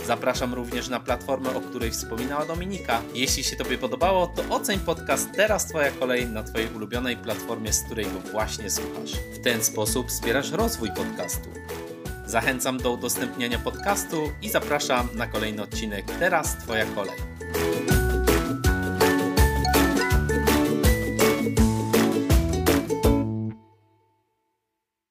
Zapraszam również na platformę, o której wspominała Dominika. Jeśli się Tobie podobało, to oceń podcast Teraz Twoja kolej na Twojej ulubionej platformie, z której go właśnie słuchasz. W ten sposób wspierasz rozwój podcastu. Zachęcam do udostępniania podcastu i zapraszam na kolejny odcinek Teraz Twoja kolej.